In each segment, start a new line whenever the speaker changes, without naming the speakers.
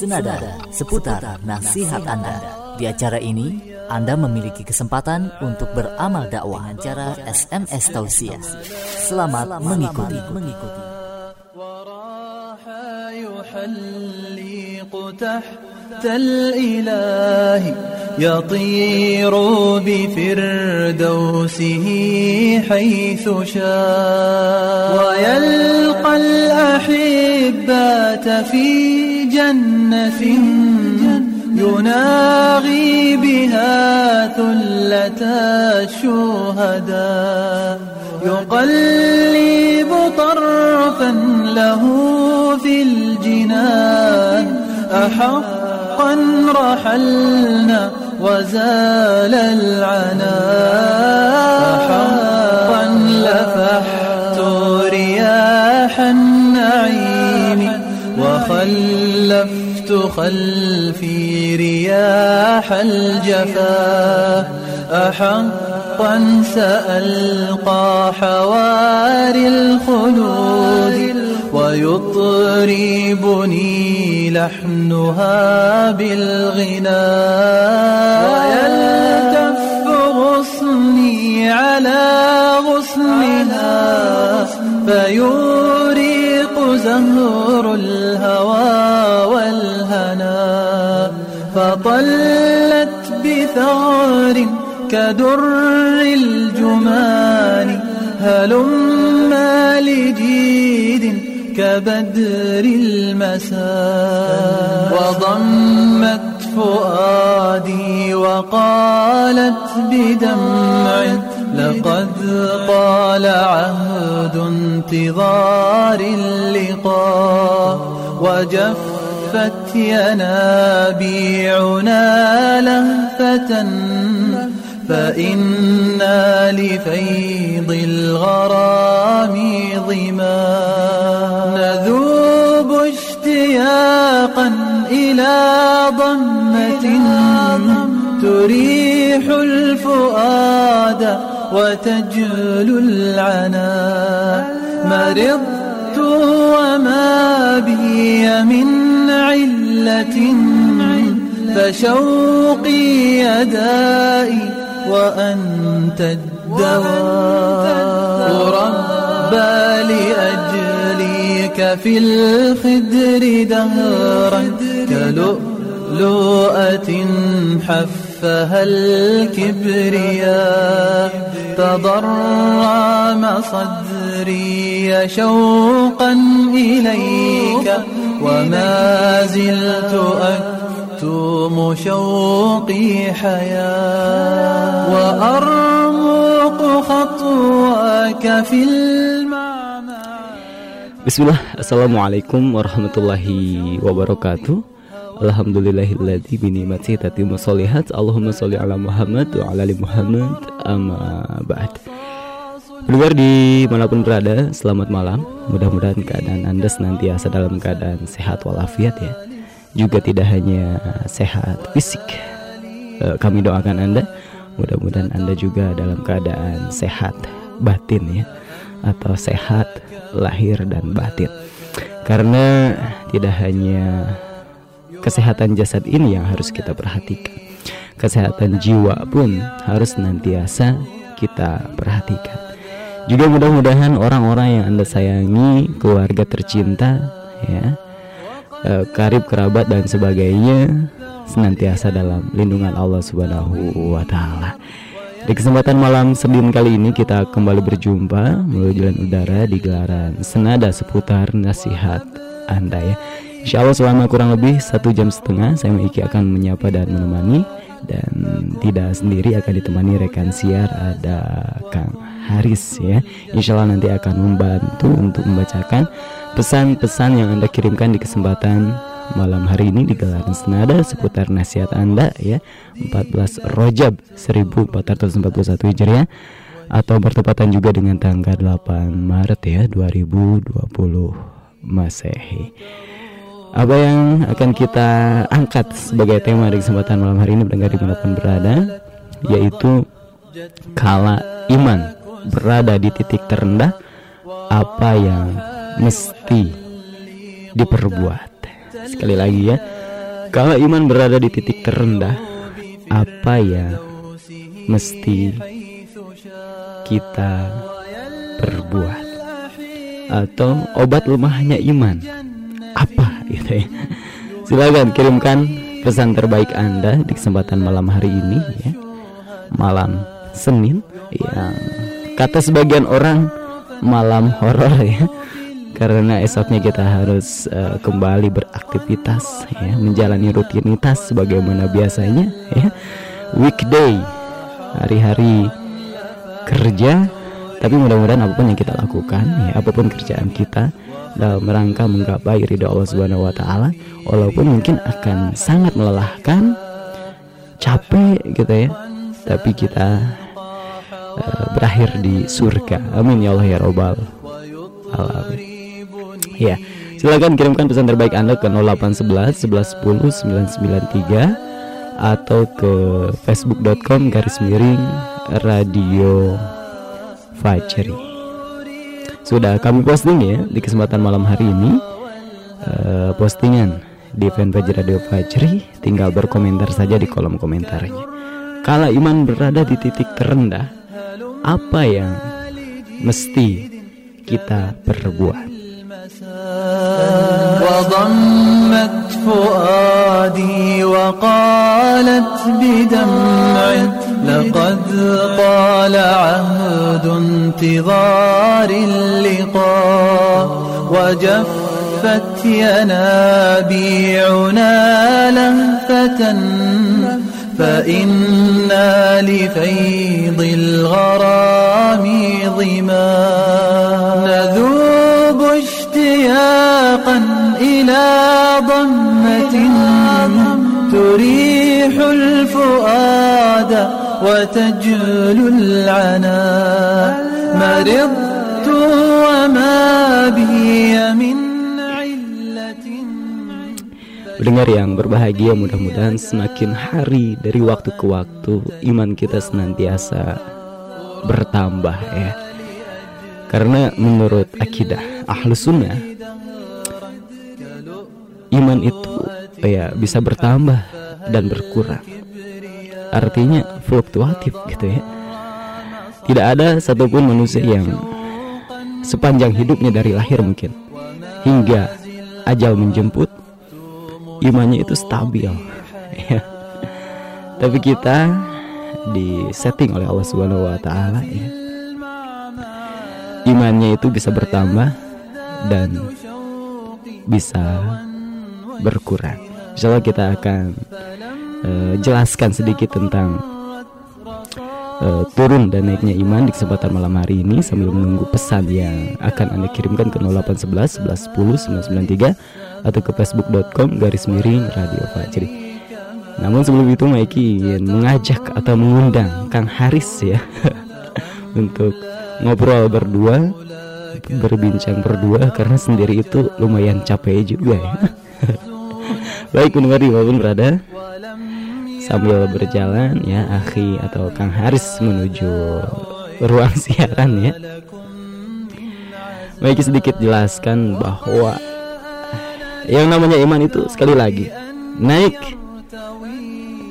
senada seputar nasihat Anda. Di acara ini, Anda memiliki kesempatan untuk beramal dakwah dengan cara SMS tausiah. Selamat mengikuti. mengikuti.
تحت الإله يطير بفردوسه حيث شاء ويلقى الأحبات في جنة يناغي بها ثلة الشهداء. يقلب طرفا له في الجنان. أحقا رحلنا وزال العنا خلفي رياح الجفا. أحقا سألقى حواري الخلود ويطربني لحنها بالغنى. ويلتف غصني على غصنها فيوريق زهر الهوى. فطلت بثغر كدر الجمان هلما لجيد كبدر المساء. وضمت فؤادي وقالت بدمع لقد طال عهد انتظار اللقاء وجفت ينابيعنا لهفة فإنا لفيض الغرام ظما. نذوب اشتياقا إلى ضمة تريح الفؤاد وتجل العنا. مرضت وما بي من علة فشوقي يدائي وأنت الدواء. ربى لأجليك في الخدر دهرا كلؤلؤة حفها الكبرياء. تضرم صدري شوقا إليك. وما زلت أكتم شوقي حياة وأرمق خطواك في المعنى
Bismillah, Assalamualaikum warahmatullahi wabarakatuh Alhamdulillahilladzi binikmati tatimmu sholihat Allahumma sholli ala Muhammad wa ala ali Muhammad amma ba'd Pendengar di mana pun berada, selamat malam. Mudah-mudahan keadaan Anda senantiasa dalam keadaan sehat walafiat ya. Juga tidak hanya sehat fisik. Eh, Kami doakan Anda. Mudah-mudahan Anda juga dalam keadaan sehat batin ya. Atau sehat lahir dan batin. Karena tidak hanya kesehatan jasad ini yang harus kita perhatikan. Kesehatan jiwa pun harus senantiasa kita perhatikan Juga mudah-mudahan orang-orang yang Anda sayangi, keluarga tercinta ya eh, Karib, kerabat dan sebagainya Senantiasa dalam lindungan Allah Subhanahu wa taala. Di kesempatan malam Senin kali ini kita kembali berjumpa melalui jalan udara di gelaran senada seputar nasihat Anda ya. Insya Allah selama kurang lebih satu jam setengah saya Iki akan menyapa dan menemani dan tidak sendiri akan ditemani rekan siar ada Kang Haris ya. Insya Allah nanti akan membantu untuk membacakan pesan-pesan yang Anda kirimkan di kesempatan malam hari ini di gelaran senada seputar nasihat Anda ya 14 Rojab 1441 Hijriah atau bertepatan juga dengan tanggal 8 Maret ya 2020 Masehi. Apa yang akan kita angkat sebagai tema di kesempatan malam hari ini mendengar di mana pun berada yaitu kala iman berada di titik terendah apa yang mesti diperbuat sekali lagi ya Kalau iman berada di titik terendah, apa ya mesti kita perbuat? Atau obat lemahnya iman? Gitu ya? Silakan kirimkan pesan terbaik Anda di kesempatan malam hari ini ya. Malam Senin yang kata sebagian orang malam horor ya. Karena esoknya kita harus uh, kembali beraktivitas ya. Menjalani rutinitas sebagaimana biasanya ya. Weekday hari-hari kerja. Tapi mudah-mudahan apa pun yang kita lakukan ya apa pun kerjaan kita dalam rangka menggapai ridho Allah Subhanahu wa taala walaupun mungkin akan sangat melelahkan capek gitu ya. Tapi kita uh, berakhir di surga. Amin ya Allah ya robbal alamin. Ya, silakan kirimkan pesan terbaik Anda ke 0811 1110 993 atau ke facebook.com garis miring radio Fajri Sudah kami posting ya di kesempatan malam hari ini uh, postingan di fanpage Radio Fajri tinggal berkomentar saja di kolom komentarnya. Kalau iman berada di titik terendah, apa yang mesti kita perbuat?
وضمت فؤادي وقالت بدمع لقد طال عهد انتظار اللقاء وجفت ينابيعنا لهفة فإنا لفيض الغرام ظما نذوب اشتياقا إلى ضمة تريح الفؤاد وتجل العنا مرضت وما بي من علة
Pendengar yang berbahagia mudah-mudahan semakin hari dari waktu ke waktu iman kita senantiasa bertambah ya. Karena menurut akidah ahlus sunnah iman itu ya bisa bertambah dan berkurang. Artinya fluktuatif gitu ya. Tidak ada satupun manusia yang sepanjang hidupnya dari lahir mungkin hingga ajal menjemput imannya itu stabil ya. Tapi kita di setting oleh Allah Subhanahu wa taala ya. Imannya itu bisa bertambah dan bisa berkurang. Insya Allah kita akan uh, jelaskan sedikit tentang uh, turun dan naiknya iman di kesempatan malam hari ini sambil menunggu pesan yang akan anda kirimkan ke 0811 1110 993 atau ke facebook.com garis miring radio Fajri. Namun sebelum itu Maiki ingin mengajak atau mengundang Kang Haris ya untuk ngobrol berdua berbincang berdua karena sendiri itu lumayan capek juga ya. Baik pendengar di mana pun berada Sambil berjalan ya Akhi atau Kang Haris menuju ruang siaran ya. Baik sedikit jelaskan bahwa Yang namanya iman itu sekali lagi Naik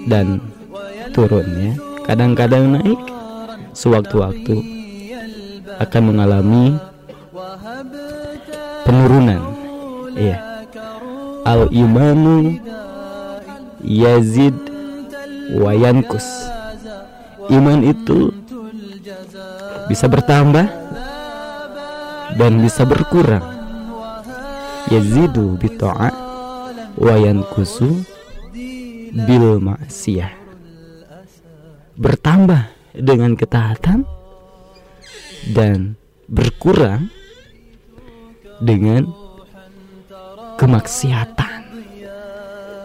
Dan turun ya. Kadang-kadang naik Sewaktu-waktu Akan mengalami Penurunan Iya al imanu yazid wayankus iman itu bisa bertambah dan bisa berkurang yazidu bita'a wayankusu bil maksiyah bertambah dengan ketaatan dan berkurang dengan kemaksiatan.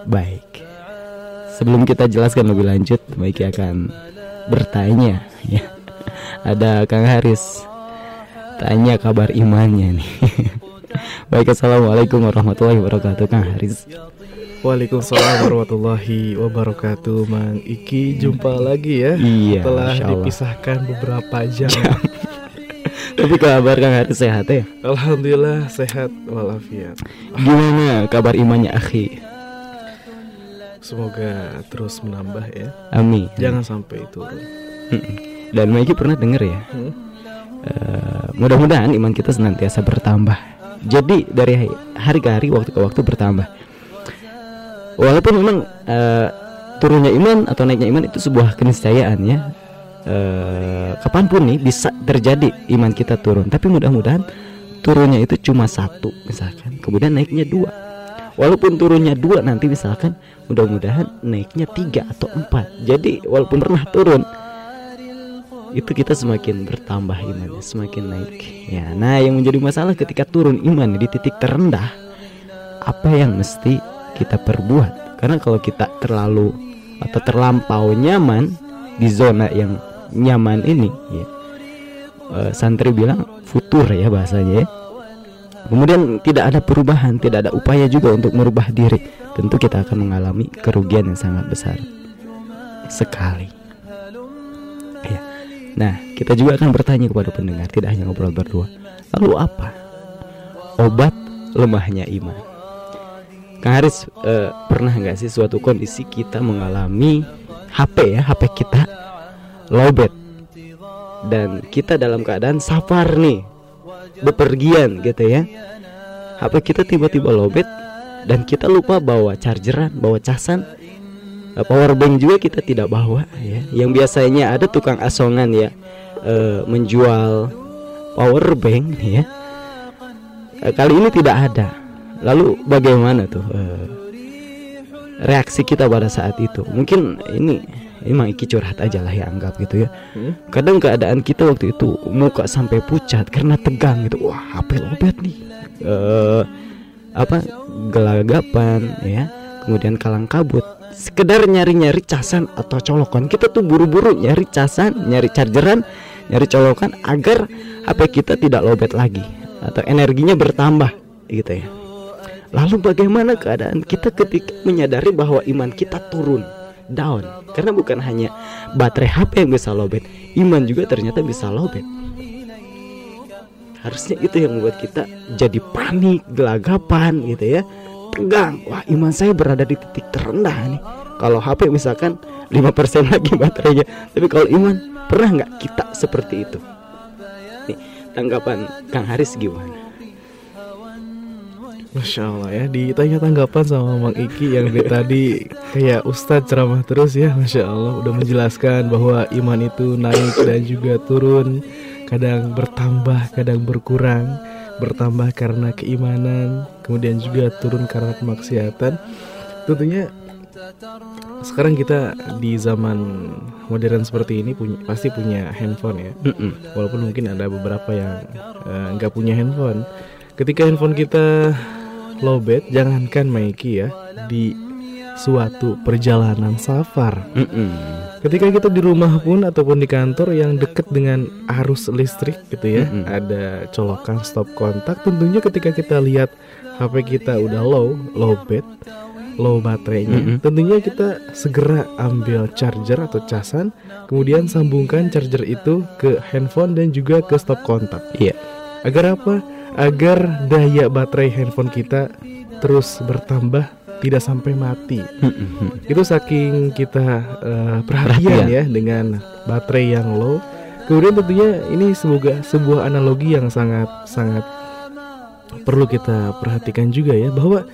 Baik. Sebelum kita jelaskan lebih lanjut, Baik akan bertanya ya. Ada Kang Haris tanya kabar imannya nih. Baik, assalamualaikum warahmatullahi wabarakatuh, Kang Haris.
Waalaikumsalam warahmatullahi wabarakatuh Mang Iki jumpa lagi ya
Iya,
Setelah
Allah.
dipisahkan beberapa jam
Tapi kabar Kang Haris sehat ya?
Alhamdulillah sehat walafiat
Gimana kabar imannya, Akhi?
Semoga terus menambah ya.
Amin.
Jangan sampai turun.
Dan Maiki pernah dengar ya.
Hmm?
eh, mudah-mudahan iman kita senantiasa bertambah. Jadi dari hari ke hari, waktu ke waktu bertambah. Walaupun memang eh, turunnya iman atau naiknya iman itu sebuah keniscayaan ya. Eh, kapan pun nih bisa terjadi iman kita turun. Tapi mudah-mudahan turunnya itu cuma satu misalkan, kemudian naiknya dua. Walaupun turunnya dua nanti misalkan, mudah-mudahan naiknya tiga atau empat. Jadi walaupun pernah turun, itu kita semakin bertambah imannya, semakin naik. Ya, nah yang menjadi masalah ketika turun iman di titik terendah, apa yang mesti kita perbuat? Karena kalau kita terlalu atau terlampau nyaman di zona yang nyaman ini, ya, eh, santri bilang futur ya bahasanya. Ya. Kemudian tidak ada perubahan, tidak ada upaya juga untuk merubah diri. Tentu kita akan mengalami kerugian yang sangat besar sekali. Ya. Nah, kita juga akan bertanya kepada pendengar, tidak hanya ngobrol berdua. Lalu apa obat lemahnya iman? Kang Haris eh, pernah nggak sih suatu kondisi kita mengalami HP ya, HP kita lowbat dan kita dalam keadaan safar nih, bepergian gitu ya. HP kita tiba-tiba lowbat dan kita lupa bawa chargeran, bawa casan, Eh, power bank juga kita tidak bawa ya. Yang biasanya ada tukang asongan ya eh, menjual power bank ya. Eh, kali ini tidak ada. Lalu bagaimana tuh eh, reaksi kita pada saat itu? Mungkin ini emang iki curhat aja lah ya anggap gitu ya.
Hmm?
kadang keadaan kita waktu itu muka sampai pucat karena tegang gitu. Wah HP lobet nih? Eh apa gelagapan ya. Kemudian kalang kabut. Sekedar nyari-nyari casan atau colokan. Kita tuh buru-buru nyari casan nyari chargeran nyari colokan agar HP kita tidak lobet lagi atau energinya bertambah gitu ya. Lalu bagaimana keadaan kita ketika menyadari bahwa iman kita turun down. Karena bukan hanya baterai HP yang bisa lobet iman juga ternyata bisa lobet. Harusnya itu yang membuat kita jadi panik gelagapan gitu ya. Tegang. Wah iman saya berada di titik terendah nih. Kalau HP misalkan 5% lagi baterainya. Tapi kalau iman pernah nggak kita seperti itu? Nih tanggapan Kang Haris gimana
Masya Allah ya Ditanya tanggapan sama Mang Iki Yang dari tadi kayak Ustadz ceramah terus ya Masya Allah. Udah menjelaskan bahwa iman itu naik dan juga turun Kadang bertambah, kadang berkurang. Bertambah karena keimanan Kemudian juga turun karena kemaksiatan. Tentunya sekarang kita di zaman modern seperti ini punya, pasti punya handphone ya.
Mm-mm.
walaupun mungkin ada beberapa yang eh, nggak punya handphone. Ketika handphone kita lowbat jangankan Maiki ya di suatu perjalanan safar
Mm-mm.
ketika kita di rumah pun ataupun di kantor yang dekat dengan arus listrik gitu ya
Mm-mm.
ada colokan stop kontak tentunya ketika kita lihat HP kita udah low lowbat low baterainya
Mm-mm.
tentunya kita segera ambil charger atau casan kemudian sambungkan charger itu ke handphone dan juga ke stop kontak
Iya.
agar apa agar daya baterai handphone kita terus bertambah tidak sampai mati. Itu saking kita eh, perhatian
Perhatian.
ya dengan baterai yang low. Kemudian tentunya ini semoga sebuah analogi yang sangat sangat perlu kita perhatikan juga ya bahwa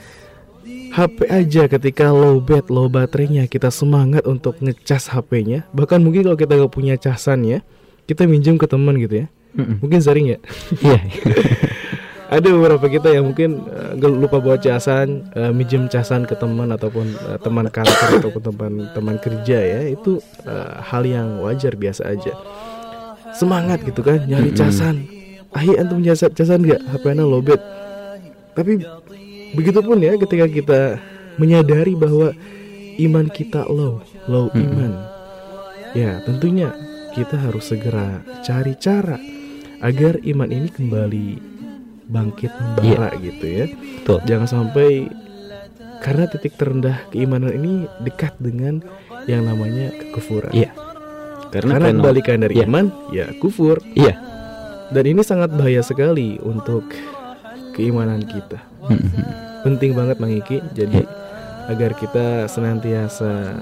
HP aja ketika low bat low baterainya kita semangat untuk ngecas HP-nya bahkan mungkin kalau kita nggak punya casan ya kita minjem ke teman gitu ya. Mungkin sering ya?
Iya.
ada beberapa kita yang mungkin nggak lupa bawa casan, eh, minjem casan ke teman ataupun eh, teman kantor ataupun teman teman kerja ya itu eh, hal yang wajar biasa aja. Semangat gitu kan nyari casan. Ayo antum punya ca- casan nggak? HP anda lobet. Tapi begitupun ya ketika kita menyadari bahwa iman kita low, low iman. Ya tentunya kita harus segera cari cara agar iman ini kembali bangkit membara gitu ya.
Betul.
Jangan sampai karena titik terendah keimanan ini dekat dengan yang namanya kekufuran.
Iya. Karena,
Karena kebalikan dari
Iya.
iman ya kufur.
Iya.
Dan ini sangat bahaya sekali untuk keimanan kita.
Mm-mm.
Penting banget Mang Iki. Jadi agar kita senantiasa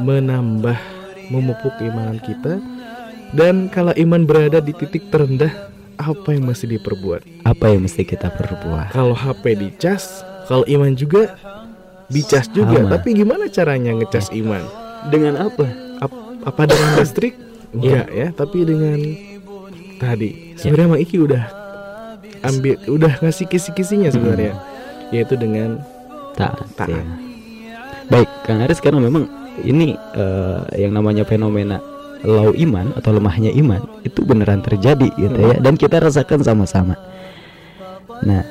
menambah memupuk keimanan kita dan kalau iman berada di titik terendah apa yang mesti diperbuat
Apa yang mesti kita perbuat?
kalau HP dicas kalau iman juga dicas juga
Sama.
tapi gimana caranya ngecas iman
Dengan apa?
Ap- apa dengan listrik enggak ya tapi dengan tadi sebenarnya Mang Iki udah ambil udah ngasih kisi-kisinya sebenarnya yaitu dengan
Taat.
Taat.
ya. Baik, Kang Aris karena memang ini eh, yang namanya fenomena low iman atau lemahnya iman itu beneran terjadi gitu ya dan kita rasakan sama-sama. Nah,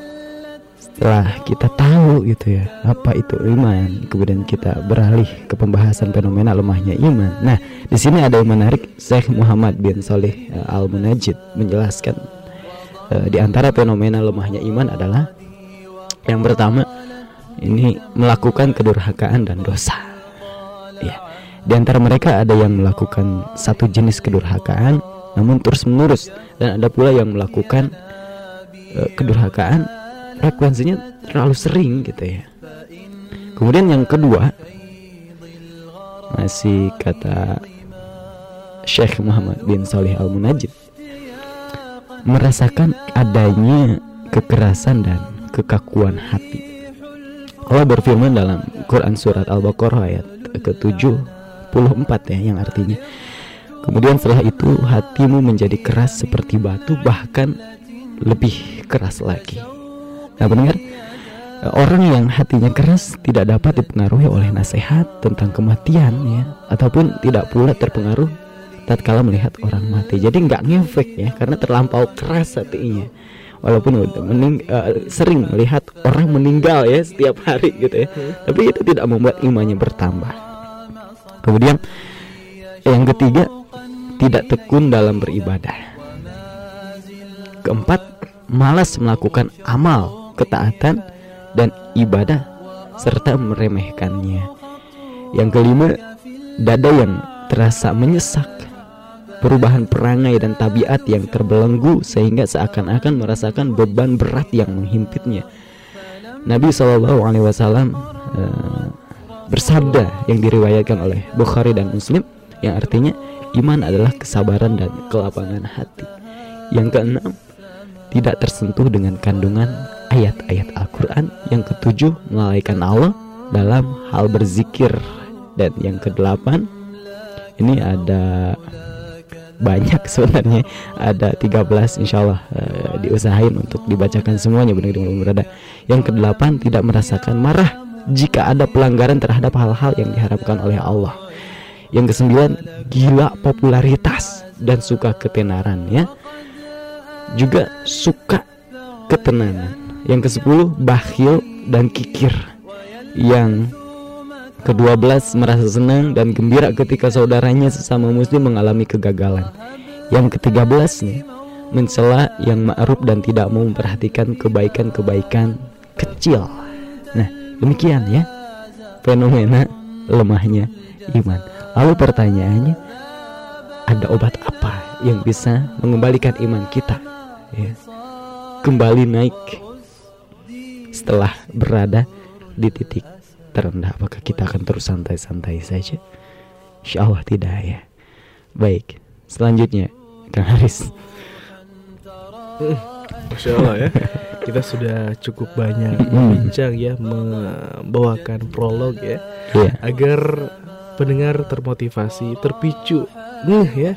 setelah kita tahu gitu ya apa itu iman, kemudian kita beralih ke pembahasan fenomena lemahnya iman. Nah, di sini ada yang menarik Syekh Muhammad bin Saleh eh, Al Munajid menjelaskan eh, di antara fenomena lemahnya iman adalah yang pertama ini melakukan kedurhakaan dan dosa. Ya. Di antara mereka ada yang melakukan satu jenis kedurhakaan namun terus-menerus dan ada pula yang melakukan eh, kedurhakaan frekuensinya terlalu sering gitu ya. Kemudian yang kedua masih kata Syekh Muhammad bin Salih Al Munajid merasakan adanya kekerasan dan kekakuan hati. Allah berfirman dalam Quran surat Al-Baqarah ayat ke-74 ya yang artinya Kemudian setelah itu hatimu menjadi keras seperti batu bahkan lebih keras lagi. Nah pendengar Orang yang hatinya keras tidak dapat dipengaruhi oleh nasihat tentang kematian ya ataupun tidak pula terpengaruh tatkala melihat orang mati. Jadi nggak ngefek ya karena terlampau keras hatinya. Walaupun mening, eh, sering melihat orang meninggal ya setiap hari gitu ya. Tapi itu tidak membuat imannya bertambah. Kemudian yang ketiga tidak tekun dalam beribadah. Keempat, malas melakukan amal, ketaatan dan ibadah serta meremehkannya. Yang kelima, dada yang terasa menyesak, perubahan perangai dan tabiat yang terbelenggu sehingga seakan-akan merasakan beban berat yang menghimpitnya. Nabi eh, bersabda yang diriwayatkan oleh Bukhari dan Muslim yang artinya iman adalah kesabaran dan kelapangan hati. Yang keenam, tidak tersentuh dengan kandungan ayat-ayat Al-Quran. Yang ketujuh, melalaikan Allah dalam hal berzikir. Dan yang kedelapan, ini ada banyak sebenarnya. Ada 13 insya Allah eh, diusahain untuk dibacakan semuanya benar-benar berada. Yang kedelapan, tidak merasakan marah jika ada pelanggaran terhadap hal-hal yang diharapkan oleh Allah Yang kesembilan, gila popularitas dan suka ketenaran ya juga suka ketenangan. Yang ke-10 bakhil dan kikir. Yang ke-12 merasa senang dan gembira ketika saudaranya sesama muslim mengalami kegagalan. Yang ke-13 nih mencela yang ma'ruf dan tidak mau memperhatikan kebaikan-kebaikan kecil. Demikian ya fenomena lemahnya iman. Lalu pertanyaannya ada obat apa yang bisa mengembalikan iman kita? Ya, kembali naik setelah berada di titik terendah. Apakah kita akan terus santai-santai saja? Insya Allah tidak ya. Baik selanjutnya Kang Haris.
Masya Allah ya Kita sudah cukup banyak berbincang ya Membawakan prolog ya
Iya.
Agar pendengar termotivasi, terpicu. Nih ya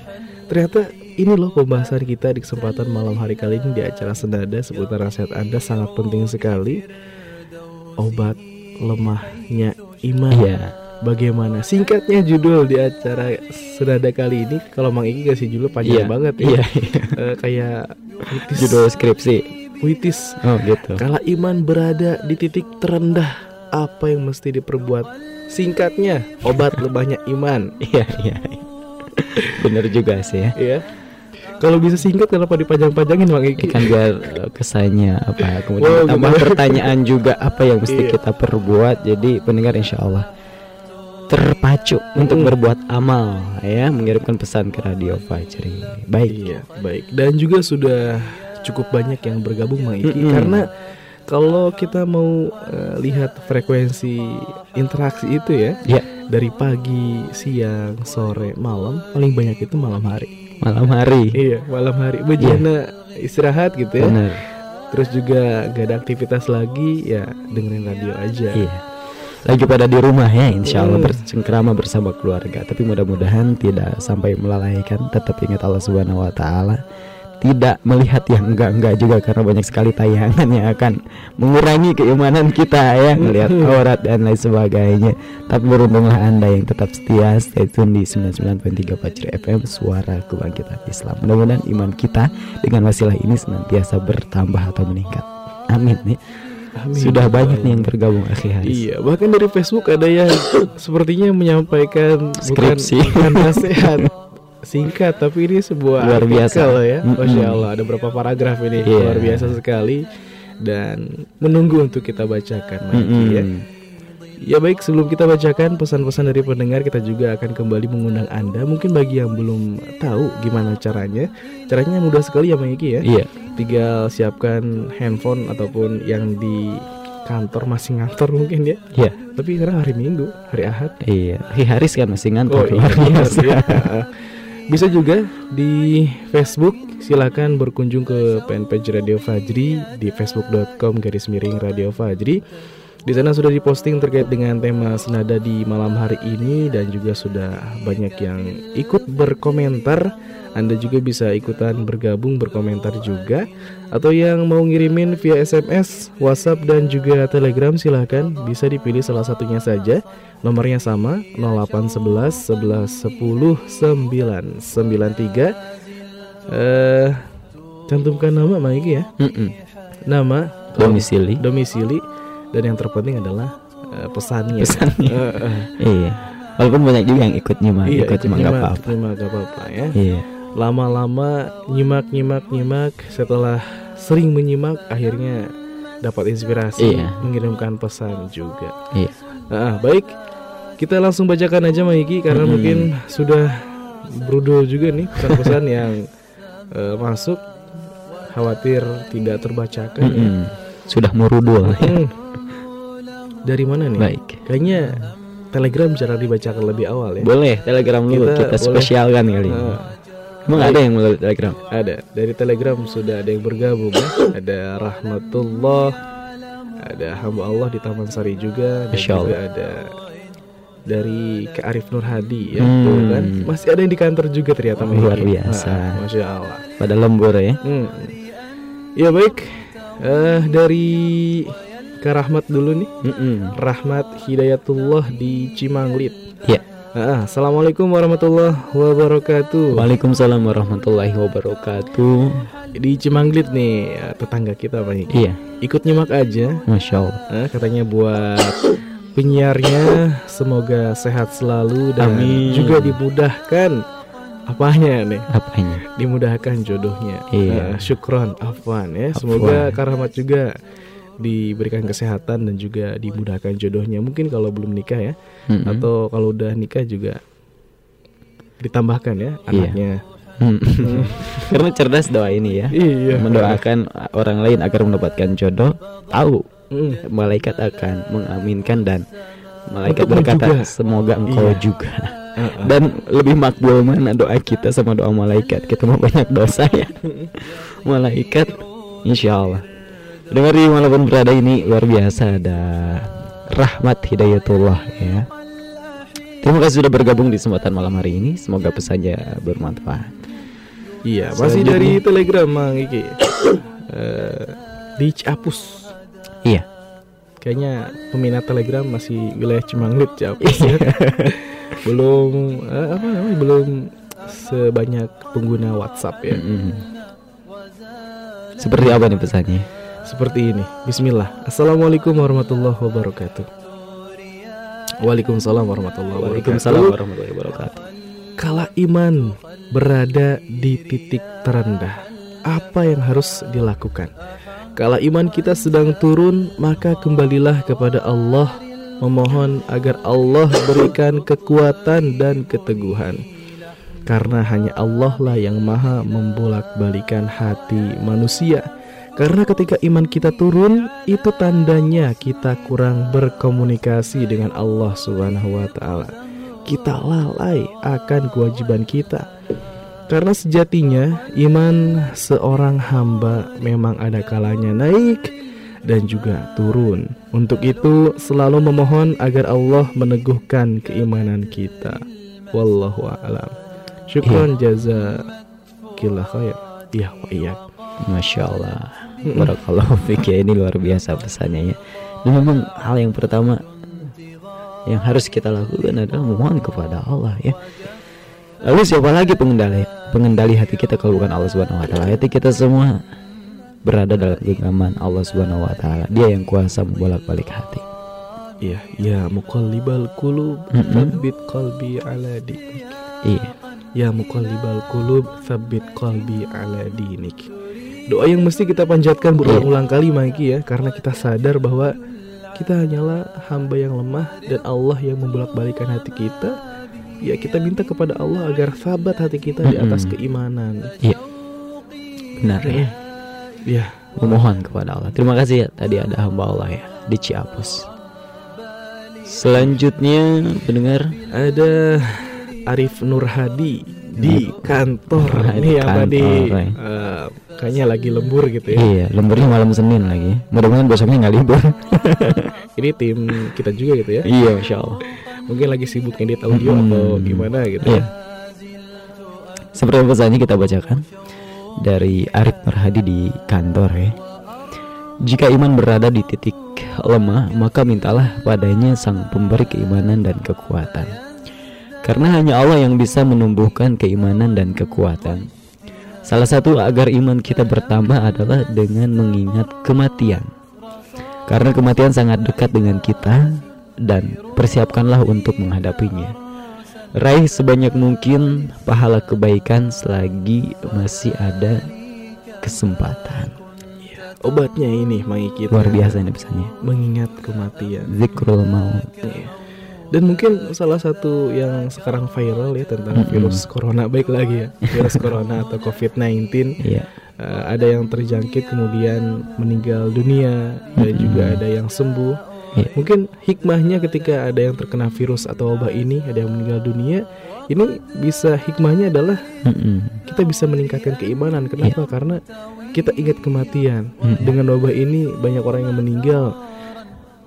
Ternyata ini loh pembahasan kita di kesempatan malam hari kali ini di acara Senada. Seputar nasihat Anda sangat penting sekali. Obat lemahnya iman.
Iya
Bagaimana singkatnya judul di acara Senada kali ini Kalau Mang Iki kasih judul panjang
Iya
banget ya
Iya iya.
Eh, Kayak puitis,
Judul skripsi
puitis
Oh gitu
Kala iman berada di titik terendah, apa yang mesti diperbuat? Singkatnya, obat lemahnya iman.
Iya iya Bener juga sih ya
Ya. Kalau bisa singkat kenapa dipanjang-panjangin Bang Iki?
kan biar eh, kesannya apa kemudian
Wow,
tambah pertanyaan juga apa yang mesti
Iya.
kita perbuat jadi pendengar insya Allah terpacu untuk berbuat amal ya mengirimkan pesan ke radio Fajri baik
Iya, baik. Dan juga sudah cukup banyak yang bergabung Bang Iki
Mm-mm.
karena kalau kita mau eh, lihat frekuensi interaksi itu ya
Ya,
dari pagi, siang, sore, malam paling banyak itu malam hari.
malam hari.
Iya, malam hari. Bejana istirahat gitu ya.
Benar.
Terus juga gak ada aktivitas lagi ya dengerin radio aja.
Iya. Lagi pada di rumah ya, insya Allah
Hmm.
bercengkrama bersama keluarga. Tapi mudah-mudahan tidak sampai melalaikan. Tetap ingat Allah Subhanahu Wa Taala. Tidak melihat yang enggak-enggak juga karena banyak sekali tayangan yang akan mengurangi keimanan kita ya melihat aurat dan lain sebagainya. Tapi beruntunglah anda yang tetap setia stay tune di 99.3 Fajri FM Suara Kebangkitan Islam. Mudah-mudahan iman kita dengan wasilah ini senantiasa bertambah atau meningkat. Amin nih.
Amin.
Sudah banyak nih yang bergabung akhi Haris.
Iya, bahkan dari Facebook ada yang sepertinya menyampaikan
Skripsi.
bukan, bukan nasihat singkat, tapi ini sebuah
Luar biasa.
ya.
Mm-mm.
Masya Allah, ada berapa paragraf ini
Iya.
luar biasa sekali dan menunggu untuk kita bacakan lagi ya.
Mm-mm.
Ya baik, sebelum kita bacakan pesan-pesan dari pendengar, kita juga akan kembali mengundang Anda. Mungkin bagi yang belum tahu gimana caranya, caranya mudah sekali ya, Bang Iki ya.
Iya,
Tinggal siapkan handphone ataupun yang di kantor masih ngantor mungkin ya.
iya,
Tapi sekarang hari Minggu, hari Ahad.
iya. Haris kan masih
Oh
ngantor.
iya,
luar
benar,
biasa.
ya. Bisa juga di Facebook silakan berkunjung ke fanpage Radio Fajri di facebook.com garis miring Radio Fajri. Di sana sudah diposting terkait dengan tema senada di malam hari ini dan juga sudah banyak yang ikut berkomentar. Anda juga bisa ikutan bergabung berkomentar juga atau yang mau ngirimin via SMS, WhatsApp dan juga Telegram silahkan bisa dipilih salah satunya saja. Nomornya sama 0811 11 10 993. Eh cantumkan nama Mang Iki ya.
Mm-mm.
Nama,
Domisili.
domisili dan yang terpenting adalah eh, pesannya.
Pesannya.
Eh, eh.
Iya. Walaupun banyak juga yang ikut nyimak,
Iya,
ikut nyimak nggak apa-apa.
nyimak nggak apa-apa ya.
Iya.
Lama-lama nyimak nyimak nyimak setelah sering menyimak akhirnya dapat inspirasi
Iya.
mengirimkan pesan juga.
Iya.
Ah, baik. Kita langsung bacakan aja Maiki karena
Mm-mm.
mungkin sudah brudul juga nih pesan-pesan yang eh, masuk khawatir tidak terbacakan ya.
Mm-mm. Sudah merudul.
Hmm. Dari mana nih?
Baik.
Kayaknya Telegram cara dibacakan lebih awal ya.
Boleh Telegram dulu
Kita
kita,
boleh.
spesialkan kali. ini.
Ah,
Emang ada yang melalui Telegram?
ada dari Telegram sudah ada yang bergabung ya. Ada Rahmatullah, ada hamba Allah di Taman Sari juga, dan
Masya
juga ada dari Kak Arif Nur Hadi ya,
Hmm.
tuh kan. Masih ada yang di kantor juga ternyata Mbak
Luar biasa.
Ah, Masya Allah.
Pada lembur ya.
Hmm. Ya baik, eh dari Kak Rahmat dulu nih.
Mm-mm.
Rahmat Hidayatullah di Cimanglit.
Iya.
Ah, Assalamualaikum warahmatullahi wabarakatuh.
Waalaikumsalam warahmatullahi wabarakatuh.
Di Cimanglit nih eh, tetangga kita Pak.
Iya,
Ikut nyimak aja.
masya Allah.
Ah, katanya buat penyiarnya semoga sehat selalu dan
Amin.
juga dimudahkan apanya nih
Apanya?
dimudahkan jodohnya
Iya.
Syukron afwan ya
Afwan.
semoga karamat juga diberikan kesehatan dan juga dimudahkan jodohnya mungkin kalau belum nikah ya
Mm-mm.
atau kalau udah nikah juga ditambahkan ya
Iya.
anaknya
Mm. Karena cerdas doa ini ya.
iya
Mendoakan orang lain agar mendapatkan jodoh, tahu
Mm.
malaikat akan mengaminkan dan malaikat
Untukmu
berkata
juga.
semoga engkau
Iya.
juga.
Ah.
Dan lebih makbul mana doa kita sama doa malaikat. Kita mau banyak dosa ya. malaikat insya Allah. Dengar di walaupun berada ini luar biasa ada rahmat hidayatullah ya. Terima kasih sudah bergabung di kesempatan malam hari ini. Semoga pesannya bermanfaat.
Iya, masih dari Telegram Mang Iki. Eh, di Ciapus.
Iya.
Kayaknya peminat Telegram masih wilayah Cimanglit ya. belum eh, apa namanya? Belum sebanyak pengguna WhatsApp ya.
Mm-mm. Seperti apa nih pesannya?
Seperti ini. Bismillah. Assalamualaikum warahmatullahi wabarakatuh. Waalaikumsalam warahmatullahi wabarakatuh.
Waalaikumsalam warahmatullahi wabarakatuh.
Kala iman berada di titik terendah, apa yang harus dilakukan? Kala iman kita sedang turun, maka kembalilah kepada Allah, memohon agar Allah berikan kekuatan dan keteguhan. Karena hanya Allah lah yang maha membolak-balikan hati manusia. Karena ketika iman kita turun, itu tandanya kita kurang berkomunikasi dengan Allah Subhanahu wa taala. Kita lalai akan kewajiban kita. Karena sejatinya iman seorang hamba memang ada kalanya naik dan juga turun. Untuk itu selalu memohon agar Allah meneguhkan keimanan kita. Wallahu a'lam. Syukron jazakillah khair. Ya wa iyyak.
Masya Allah Barakallahu fiqh ya Ini luar biasa pesannya ya Dan memang hal yang pertama Yang harus kita lakukan adalah Memohon kepada Allah ya Lalu siapa lagi pengendali Pengendali hati kita kalau bukan Allah subhanahu wa ta'ala Hati kita semua Berada dalam genggaman Allah subhanahu wa ta'ala Dia yang kuasa membolak-balik hati
Ya, ya muqallibal qulub
Mm-mm.
tsabbit qalbi ala dinik.
Iya
Ya muqallibal qulub tsabbit qalbi ala dinik. Doa yang mesti kita panjatkan berulang-ulang kali Maiki ya karena kita sadar bahwa kita hanyalah hamba yang lemah dan Allah yang membolak-balikan hati kita. Ya kita minta kepada Allah agar sabat hati kita di atas keimanan.
Iya Benar ya
Ya,
memohon kepada Allah. Terima kasih ya tadi ada hamba Allah ya di Ciapus. Selanjutnya pendengar
ada Arif Nur Hadi di kantor.
Di
Ini
kantor, ya.
eh, kayaknya lagi lembur gitu ya.
Iya, lemburnya malam Senin lagi. Mudah-mudahan besoknya nggak libur.
Ini tim kita juga gitu ya.
iya, masya Allah.
Mungkin lagi sibuk ngedit audio
Mm-mm.
atau gimana gitu
Iya.
ya.
Seperti pesannya kita bacakan dari Arif Merhadi di kantor ya. Jika iman berada di titik lemah, maka mintalah padanya sang pemberi keimanan dan kekuatan. Karena hanya Allah yang bisa menumbuhkan keimanan dan kekuatan. Salah satu agar iman kita bertambah adalah dengan mengingat kematian. Karena kematian sangat dekat dengan kita dan persiapkanlah untuk menghadapinya. Raih sebanyak mungkin pahala kebaikan selagi masih ada kesempatan.
Obatnya ini Mai kita
Luar biasa ini pesannya.
mengingat kematian.
Zikrul maut.
Dan mungkin salah satu yang sekarang viral ya tentang
Mm-mm.
virus corona baik lagi ya. Virus corona atau COVID-19
Iya.
Eh, ada yang terjangkit kemudian meninggal dunia dan
Mm-mm.
juga ada yang sembuh.
Iya.
Mungkin hikmahnya ketika ada yang terkena virus atau wabah ini, ada yang meninggal dunia, ini bisa hikmahnya adalah
Mm-mm.
kita bisa meningkatkan keimanan. Kenapa? Karena kita ingat kematian.
Mm-mm.
Dengan wabah ini banyak orang yang meninggal,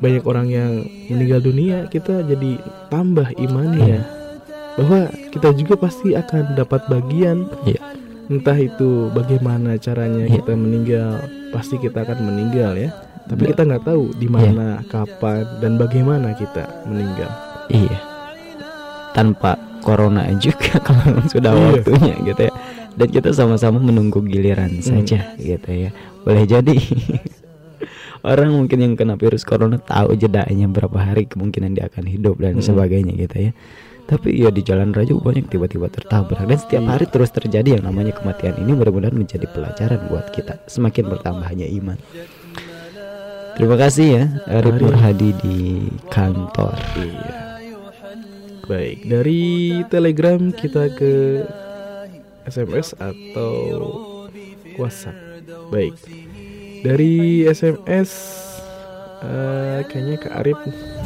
banyak orang yang meninggal dunia, kita jadi tambah imannya. Bahwa kita juga pasti akan dapat bagian
Iya.
entah itu bagaimana caranya
Iya.
kita meninggal, pasti kita akan meninggal ya. Tapi
Iya.
kita nggak tahu di mana, kapan, dan bagaimana kita meninggal.
Iya. Tanpa corona juga kalau sudah
Iya.
waktunya gitu ya. Dan kita sama-sama menunggu giliran
Hmm.
saja gitu ya. Boleh jadi orang mungkin yang kena virus corona tahu jedanya berapa hari kemungkinan dia akan hidup dan
Mm.
sebagainya gitu ya. Tapi ya di jalan raya banyak tiba-tiba tertabrak dan setiap
Iya.
hari terus terjadi yang namanya kematian ini mudah-mudahan menjadi pelajaran buat kita semakin bertambahnya iman. Terima kasih ya Arif Hadi di kantor.
Iya. Baik, dari Telegram kita ke SMS atau WhatsApp. Baik. Dari SMS eh, kayaknya ke Arif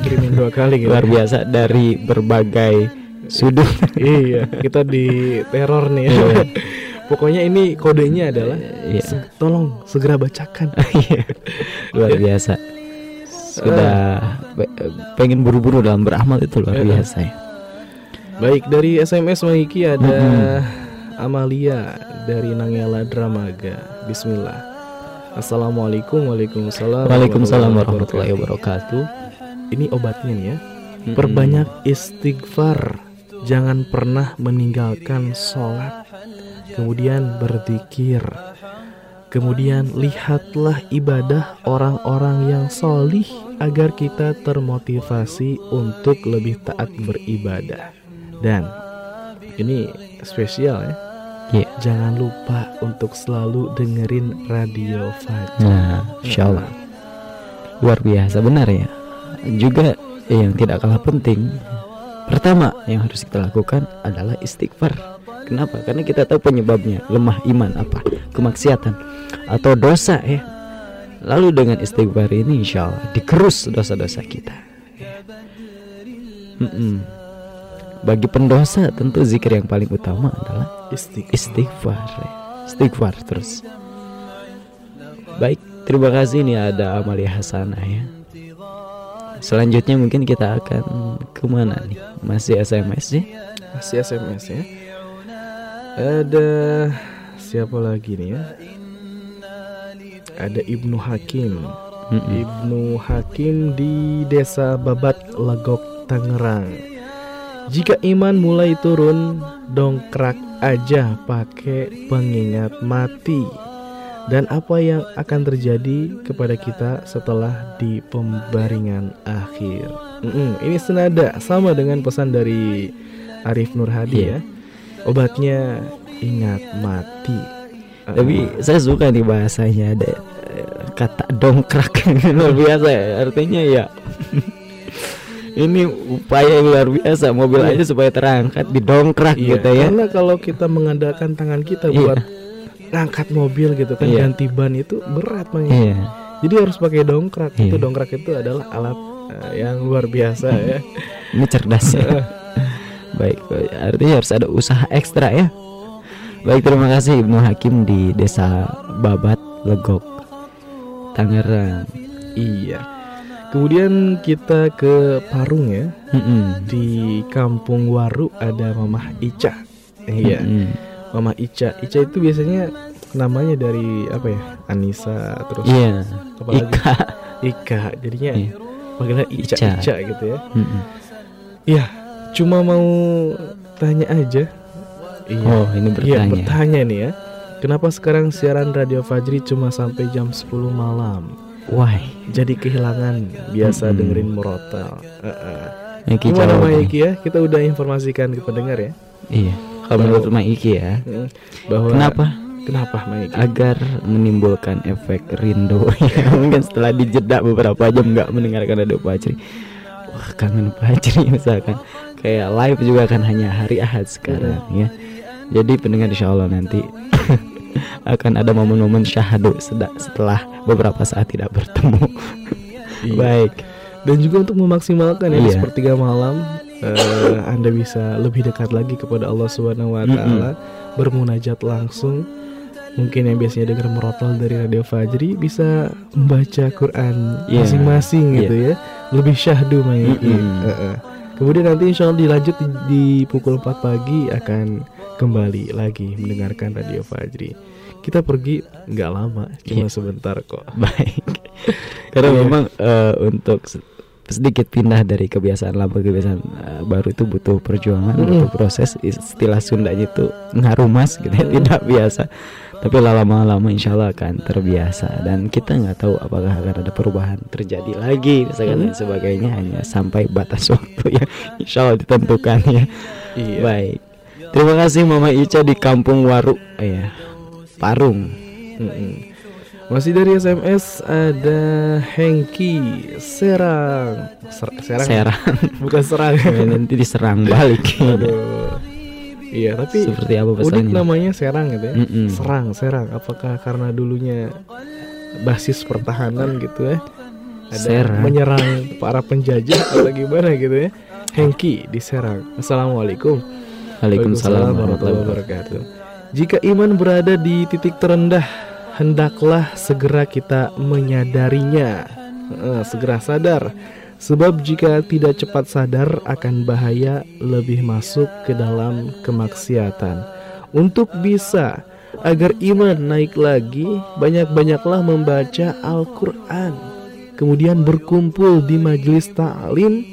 kirimin dua kali gitu.
Luar biasa dari berbagai sudut.
iya, kita di teror nih.
Iya.
Pokoknya ini kodenya adalah
Iya.
se- tolong segera bacakan.
Iya. Luar biasa. Sudah pe- pengen buru-buru dalam beramal itu luar
Eh.
biasa ya.
Baik, dari SMS Maiki ada
Mm-mm.
Amalia dari Nangela Dramaga. Bismillah. Assalamualaikum Waalaikumsalam
Waalaikumsalam warahmatullahi wabarakatuh.
Ini obatnya nih ya.
Mm-mm.
Perbanyak istighfar. Jangan pernah meninggalkan sholat. Kemudian berzikir. Kemudian lihatlah ibadah orang-orang yang solih Agar kita termotivasi untuk lebih taat beribadah. Dan ini spesial ya
Iya.
Jangan lupa untuk selalu dengerin radio Fajar
Nah, insya luar biasa benar ya. Juga yang tidak kalah penting, pertama yang harus kita lakukan adalah istighfar. Kenapa? Karena kita tahu penyebabnya lemah iman apa? Kemaksiatan atau dosa ya. lalu dengan istighfar ini insya Allah dikerus dosa-dosa kita Mm-mm. Bagi pendosa tentu zikir yang paling utama adalah istighfar istighfar terus baik terima kasih ini ada Amalia Hasanah ya selanjutnya mungkin kita akan ke mana nih masih SMS ya
Masih SMS ya. Ada siapa lagi nih ya? Ada Ibnu Hakim.
Mm-mm.
Ibnu Hakim di Desa Babat, Legok, Tangerang. Jika iman mulai turun, dongkrak aja pakai pengingat mati. Dan apa yang akan terjadi kepada kita setelah di pembaringan akhir? Mm-mm, ini senada sama dengan pesan dari Arif Nur Hadi
Iya.
ya. Obatnya ingat mati.
Tapi saya suka nih bahasanya ada eh, kata dongkrak luar biasa ya. Artinya ya ini upaya yang luar biasa mobil aja supaya terangkat didongkrak
Iya,
gitu ya.
Karena kalau kita mengandalkan tangan kita
Iya.
buat ngangkat mobil gitu kan
Iya.
ganti ban itu berat Mang.
Iya.
Jadi harus pakai dongkrak. Itu
Iya.
dongkrak itu adalah alat eh, yang luar biasa ya.
Ini cerdas ya. Baik. artinya harus ada usaha ekstra ya. Baik, terima kasih Ibnu Hakim di Desa Babat, Legok, Tangerang.
iya. Kemudian kita ke Parung ya.
Mm-mm.
Di Kampung Waru ada Mamah Ica. Iya.
Mm-mm.
Mamah Ica. Ica itu biasanya namanya dari apa ya? Anissa terus
Iya.
apalagi?
Ika.
Ika. Jadinya
Iya.
panggilan Ica,
Ica.
Ica gitu ya. Iya, cuma mau tanya aja. Iya.
Oh, ini
Iya,
bertanya.
bertanya nih ya. Kenapa sekarang siaran Radio Fajri cuma sampai jam 10 malam?
Why?
Jadi kehilangan biasa
Mm-mm.
dengerin murotal. Heeh.
Iki
Gimana Mbak. Iki ya? Kita udah informasikan ke pendengar ya.
Iya. Kalau menurut Mak Iki ya.
Bahwa
kenapa?
Kenapa Mbak Iki?
Agar menimbulkan efek rindu. ya, mungkin setelah dijeda beberapa jam nggak mendengarkan radio Fajri. Wah, kangen Fajri misalkan. Kayak live juga kan hanya hari Ahad sekarang ya. Jadi pendengar insya Allah nanti akan ada momen-momen syahadu setelah beberapa saat tidak bertemu.
Iya.
Baik.
Dan juga untuk memaksimalkan ya
Iya.
sepertiga malam eh, Anda bisa lebih dekat lagi kepada Allah Subhanahu wa taala, bermunajat langsung. Mungkin yang biasanya dengar merotol dari Radio Fajri bisa membaca Quran
Iya.
masing-masing
Iya.
gitu ya. Lebih syahdu Mang Iki.
Mm-mm.
Heeh. Kemudian nanti insya Allah dilanjut di, di pukul 4 pagi akan kembali lagi mendengarkan Radio Fajri. Kita pergi nggak lama, cuma
Iya.
sebentar kok.
Baik. Karena
Iya.
memang eh, untuk se- sedikit pindah dari kebiasaan lama ke kebiasaan eh, baru itu butuh perjuangan,
Mm-mm.
butuh proses. Istilah Sundanya itu ngarumas gitu
Mm.
tidak biasa. Tapi lama-lama insya Allah akan terbiasa dan kita nggak tahu apakah akan ada perubahan terjadi lagi misalkan
Mm.
dan sebagainya hanya sampai batas waktu yang insya Allah ditentukan ya.
Iya.
Baik. Terima kasih Mama Ica di Kampung Waru, ya, Parung.
Mm-mm. Masih dari SMS ada Hengki Serang. Ser- serang.
Serang.
Bukan serang.
Ya, nanti diserang balik.
Aduh. Iya, tapi
Seperti apa
unik
pesannya?
namanya Serang gitu ya.
Mm-mm.
Serang, Serang. Apakah karena dulunya basis pertahanan gitu ya? Ada
Serang.
menyerang para penjajah atau gimana gitu ya? Hengki di Serang. Assalamualaikum.
Waalaikumsalam warahmatullahi wabarakatuh.
Jika iman berada di titik terendah, hendaklah segera kita menyadarinya. Eh, segera sadar. Sebab jika tidak cepat sadar akan bahaya lebih masuk ke dalam kemaksiatan. Untuk bisa agar iman naik lagi, banyak-banyaklah membaca Al-Qur'an. Kemudian berkumpul di majelis ta'lim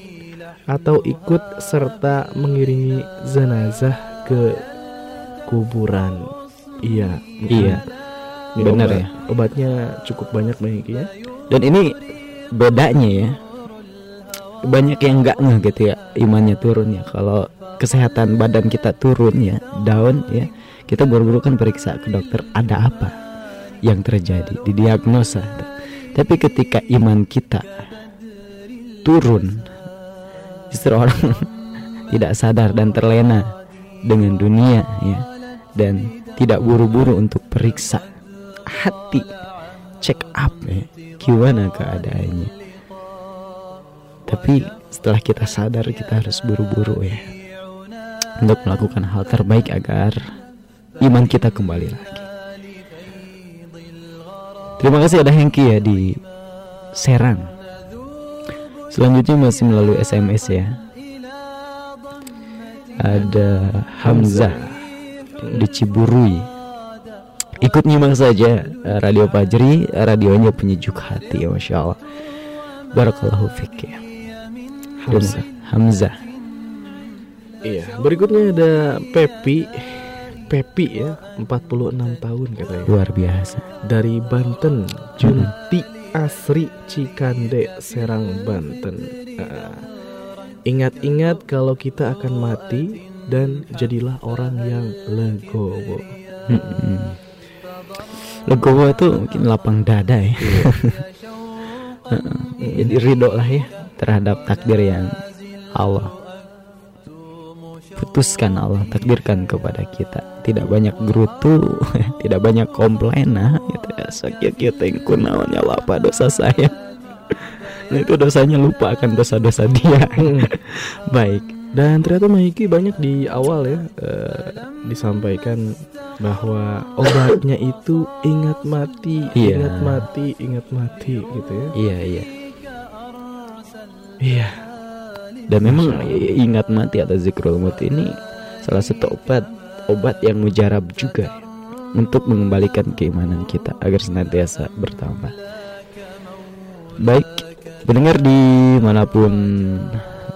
atau ikut serta mengiringi jenazah ke kuburan. Iya,
Iya,
Ini
benar
obat-
ya.
Obatnya cukup banyak banyak ya.
Dan ini bedanya ya. Banyak yang nggak ngeh gitu ya imannya turun ya. Kalau kesehatan badan kita turun ya, down ya. Kita buru-buru kan periksa ke dokter ada apa yang terjadi, didiagnosa. Tapi ketika iman kita turun, justru orang tidak sadar dan terlena dengan dunia ya. Dan tidak buru-buru untuk periksa hati check up ya. Gimana keadaannya. Tapi setelah kita sadar kita harus buru-buru ya. Untuk melakukan hal terbaik agar iman kita kembali lagi. Terima kasih ada Hengki ya di Serang selanjutnya masih melalui SMS ya. Ada Hamzah di Ciburui. Ikut nyimak saja eh, Radio Fajri radionya penyejuk hati ya Masya Allah. Barakallahu fiqh ya. Hamzah. Hamzah.
Iya, berikutnya ada Pepi. Pepi ya, 46 tahun katanya.
luar biasa.
Dari Banten, Junti Asri Cikande, Serang, Banten. Ah, Ingat-ingat kalau kita akan mati dan jadilah orang yang legowo.
Legowo itu mungkin lapang dada ya Heeh. Jadi ridho lah ya terhadap takdir yang Allah putuskan Allah takdirkan kepada kita tidak banyak gerutu tidak banyak komplain nah gitu ya. Sakit kita yang kunaonnya apa dosa saya. Nah itu dosanya lupa akan dosa-dosa dia. Baik.
Dan ternyata Mahiki banyak di awal ya eh, disampaikan bahwa obatnya itu ingat mati,
Iya.
ingat mati, ingat mati gitu ya.
iya iya.
Iya.
dan memang ingat mati atau zikrul maut ini salah satu obat obat yang mujarab juga untuk mengembalikan keimanan kita agar senantiasa bertambah. Baik pendengar di mana pun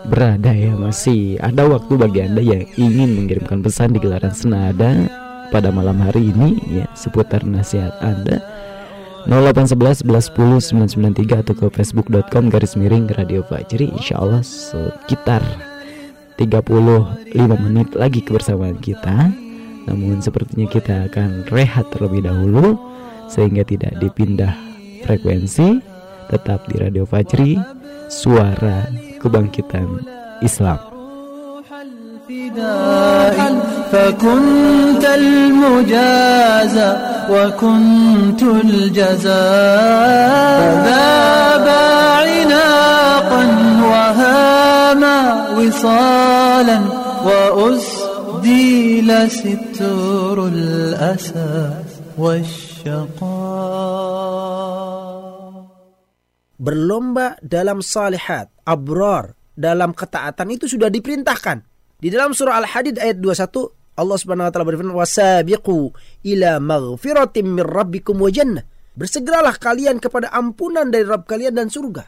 berada ya masih ada waktu bagi anda yang ingin mengirimkan pesan di gelaran senada pada malam hari ini ya seputar nasihat anda. 0811 11 10 993 atau ke facebook.com garis miring radio Fajri Insya Allah sekitar 35 menit lagi kebersamaan kita Namun sepertinya kita akan rehat terlebih dahulu Sehingga tidak dipindah frekuensi Tetap di radio Fajri Suara kebangkitan Islam
الفداء فكنت المجازى وكنت الجزاء فذاب عناقا وهاما وصالا وأسديل ستر الأسى والشقاء
berlomba dalam salihat, abrar, dalam ketaatan itu sudah diperintahkan. Di dalam surah Al-Hadid ayat 21 Allah Subhanahu wa taala berfirman wasabiqu ila maghfiratin min rabbikum wa jannah. Bersegeralah kalian kepada ampunan dari Rabb kalian dan surga.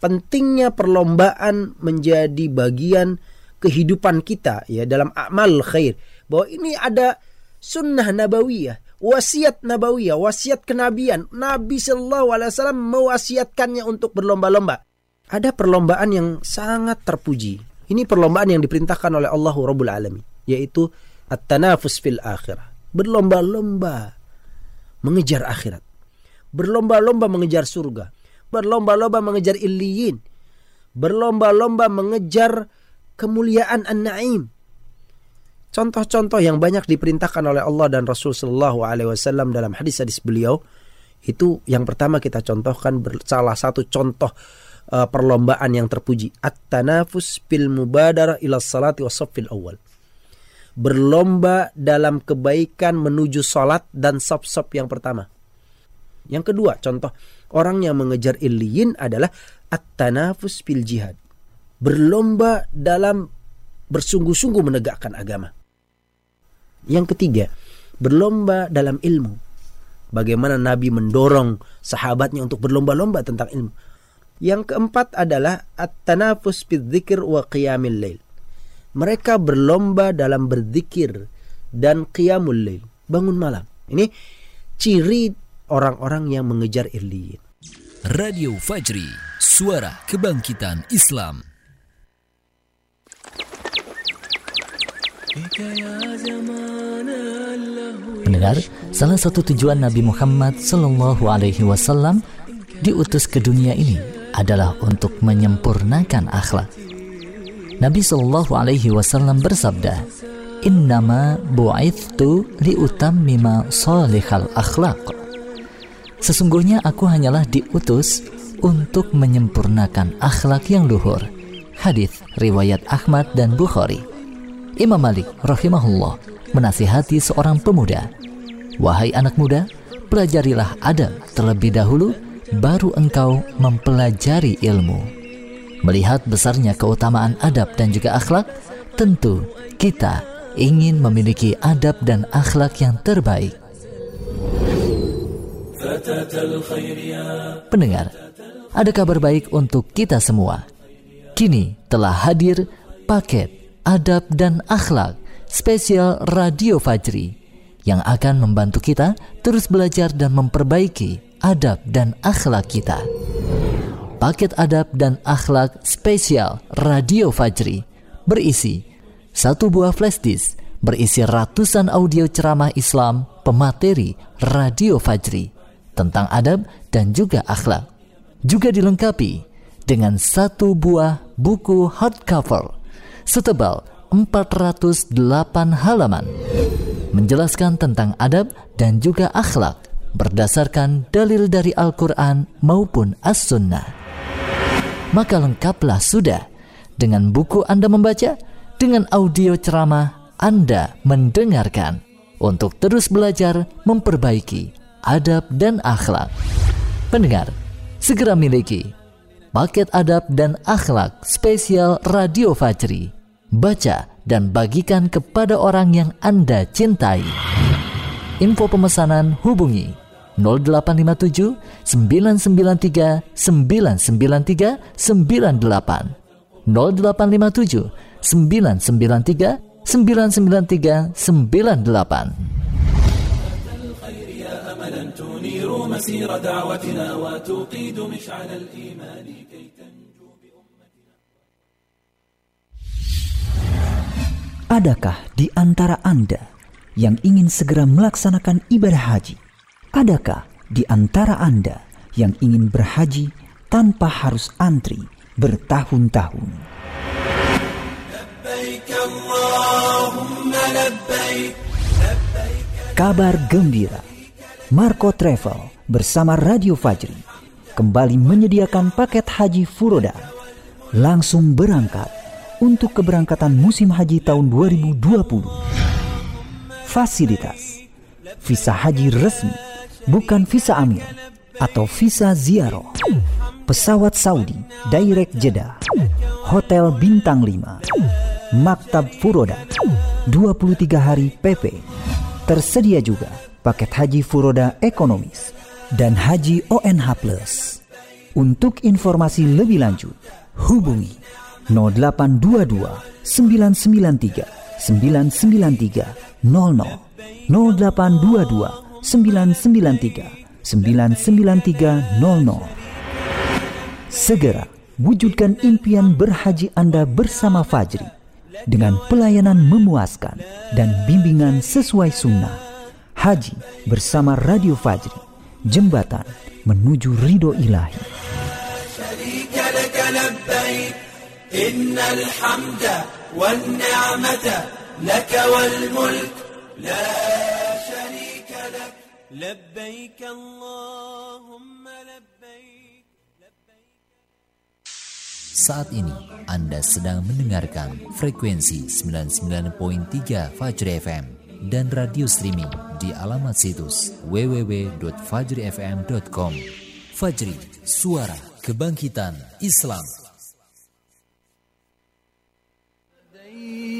Pentingnya perlombaan menjadi bagian kehidupan kita ya dalam amal khair. Bahwa ini ada sunnah nabawiyah, wasiat nabawiyah, wasiat kenabian. Nabi Shallallahu Alaihi Wasallam mewasiatkannya untuk berlomba-lomba. Ada perlombaan yang sangat terpuji. Ini perlombaan yang diperintahkan oleh Allah Rabbul Alamin, yaitu at-tanafus fil akhirah. Berlomba-lomba mengejar akhirat. Berlomba-lomba mengejar surga. Berlomba-lomba mengejar illiyin. Berlomba-lomba mengejar kemuliaan an-na'im. Contoh-contoh yang banyak diperintahkan oleh Allah dan Rasul Shallallahu Alaihi Wasallam dalam hadis-hadis beliau itu yang pertama kita contohkan salah satu contoh uh, perlombaan yang terpuji. At-tanafus bil mubadarah ila salati wasaffil awal berlomba dalam kebaikan menuju salat dan sop-sop yang pertama. Yang kedua contoh orang yang mengejar illiyin adalah at-tanafus bil jihad berlomba dalam bersungguh-sungguh menegakkan agama yang ketiga berlomba dalam ilmu bagaimana Nabi mendorong sahabatnya untuk berlomba-lomba tentang ilmu. Yang keempat adalah at-tanafus bidzikir wa qiyamil lail. Mereka berlomba dalam berzikir dan qiyamul lail, bangun malam. Ini ciri orang-orang yang mengejar illiyin.
Radio Fajri, suara kebangkitan Islam.
Mendengar, salah satu tujuan Nabi Muhammad Sallallahu Alaihi Wasallam diutus ke dunia ini adalah untuk menyempurnakan akhlak. Nabi Sallallahu Alaihi Wasallam bersabda, Innama bu'ithtu liutammima salihal akhlaq. Sesungguhnya aku hanyalah diutus untuk menyempurnakan akhlak yang luhur. Hadis riwayat Ahmad dan Bukhari. Imam Malik rahimahullah menasihati seorang pemuda, "Wahai anak muda, pelajarilah adab terlebih dahulu baru engkau mempelajari ilmu." Melihat besarnya keutamaan adab dan juga akhlak, tentu kita ingin memiliki adab dan akhlak yang terbaik. Pendengar, ada kabar baik untuk kita semua. Kini telah hadir paket adab dan akhlak spesial Radio Fajri yang akan membantu kita terus belajar dan memperbaiki adab dan akhlak kita. Paket adab dan akhlak spesial Radio Fajri berisi satu buah flash disk berisi ratusan audio ceramah Islam pemateri Radio Fajri tentang adab dan juga akhlak. Juga dilengkapi dengan satu buah buku hardcover setebal 408 halaman menjelaskan tentang adab dan juga akhlak berdasarkan dalil dari Al-Quran maupun As-Sunnah. Maka lengkaplah sudah dengan buku Anda membaca, dengan audio ceramah Anda mendengarkan untuk terus belajar memperbaiki adab dan akhlak. Pendengar, segera miliki paket adab dan akhlak spesial Radio Fajri. Baca dan bagikan kepada orang yang Anda cintai. Info pemesanan hubungi 0857 993 993 98 0857 993 993 98
Adakah di antara Anda yang ingin segera melaksanakan ibadah haji? Adakah di antara Anda yang ingin berhaji tanpa harus antri bertahun-tahun? Kabar gembira. Marco Travel bersama Radio Fajri kembali menyediakan paket haji Furoda. Langsung berangkat untuk keberangkatan musim haji tahun 2020. Fasilitas Visa haji resmi, bukan visa amil atau visa ziarah. Pesawat Saudi Direct Jeddah. Hotel Bintang 5. Maktab Furoda. 23 hari PP. Tersedia juga paket haji Furoda ekonomis dan haji ONH Plus. Untuk informasi lebih lanjut, hubungi 0822 993 993 00 0822 993 993 00 Segera wujudkan impian berhaji Anda bersama Fajri dengan pelayanan memuaskan dan bimbingan sesuai sunnah. Haji bersama Radio Fajri, jembatan menuju ridho ilahi.
إن الحمد والنعمة لك والملك لا شريك لك لبيك اللهم لبيك
Saat ini Anda sedang mendengarkan frekuensi 99.3 Fajri FM dan radio streaming di alamat situs www.fajrifm.com. Fajri, suara kebangkitan Islam.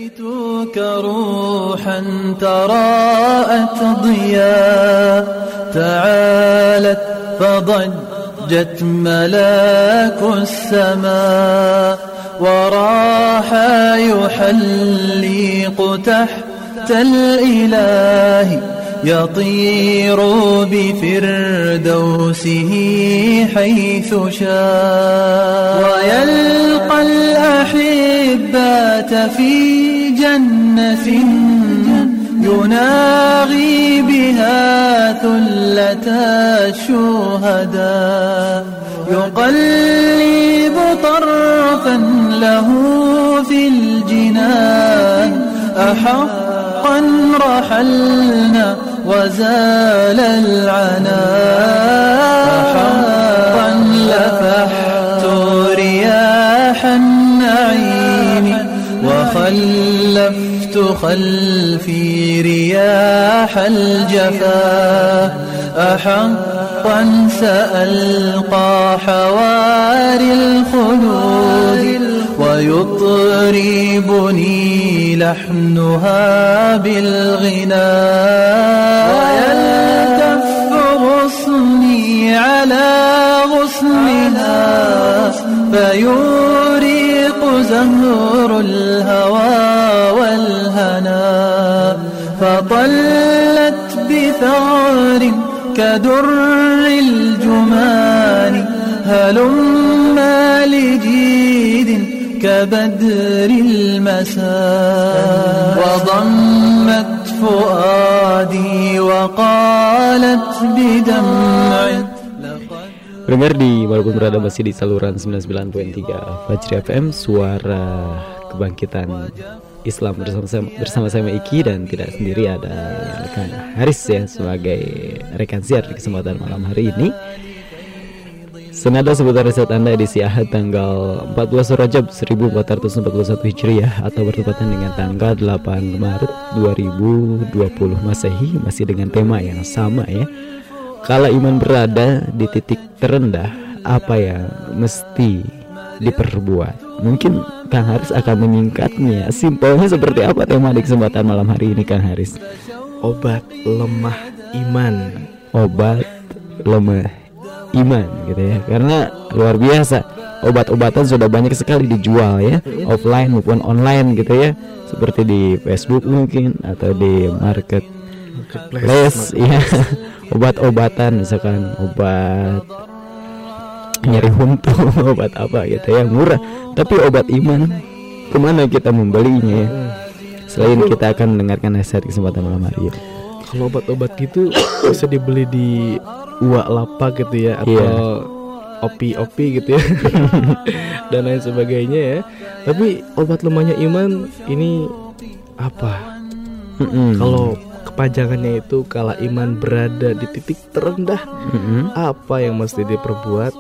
أتيتك روحا تراءت ضياء تعالت فضجت ملاك السماء وراح يحلق تحت الإله يطير بفردوسه حيث شاء. ويلقى الأحبات في جنة يناغي بها ثلة الشهداء. يقلب طرفا له في الجنان. أحقا رحلنا وزال العناء. خلفي رياح الجفا أحقا سألقى حواري الخلود ويطربني لحنها بالغناء ويلتف غصني على غصنها فيوريق زهر الهوى. فطلت بثغر كدر الجمان هلما لجيد كبدر المساء وضمت فؤادي وقالت بدمع
Pendengar di walaupun berada masih di saluran 99.3 Fajri FM Suara kebangkitan Islam bersama saya, bersama saya Iki dan tidak sendiri ada rekan Haris ya sebagai rekan siar di kesempatan malam hari ini. Senada seputar riset Anda edisi Ahad tanggal 14 Rajab 1441 Hijriah atau bertepatan dengan tanggal 8 Maret 2020 Masehi masih dengan tema yang sama ya. Kala iman berada di titik terendah, apa yang mesti diperbuat? Mungkin Kang Haris akan menyingkatnya. Simpelnya seperti apa tema di kesempatan malam hari ini Kang Haris?
Obat lemah iman.
Obat lemah iman gitu ya. Karena luar biasa. Obat-obatan sudah banyak sekali dijual ya, offline maupun online gitu ya. Seperti di Facebook mungkin atau di market les ya obat-obatan misalkan obat nyeri huntu obat apa gitu ya murah tapi obat iman ke mana kita membelinya ya selain kita akan mendengarkan nasihat kesempatan malam hari ini
Kalau obat-obat gitu bisa dibeli di uak lapak gitu ya atau
Iya.
opi-opi gitu ya dan lain sebagainya ya. Tapi obat lemahnya iman ini apa?
Mm-mm.
Kalau kepanjangannya itu kala iman berada di titik terendah,
Mm-mm.
apa yang mesti diperbuat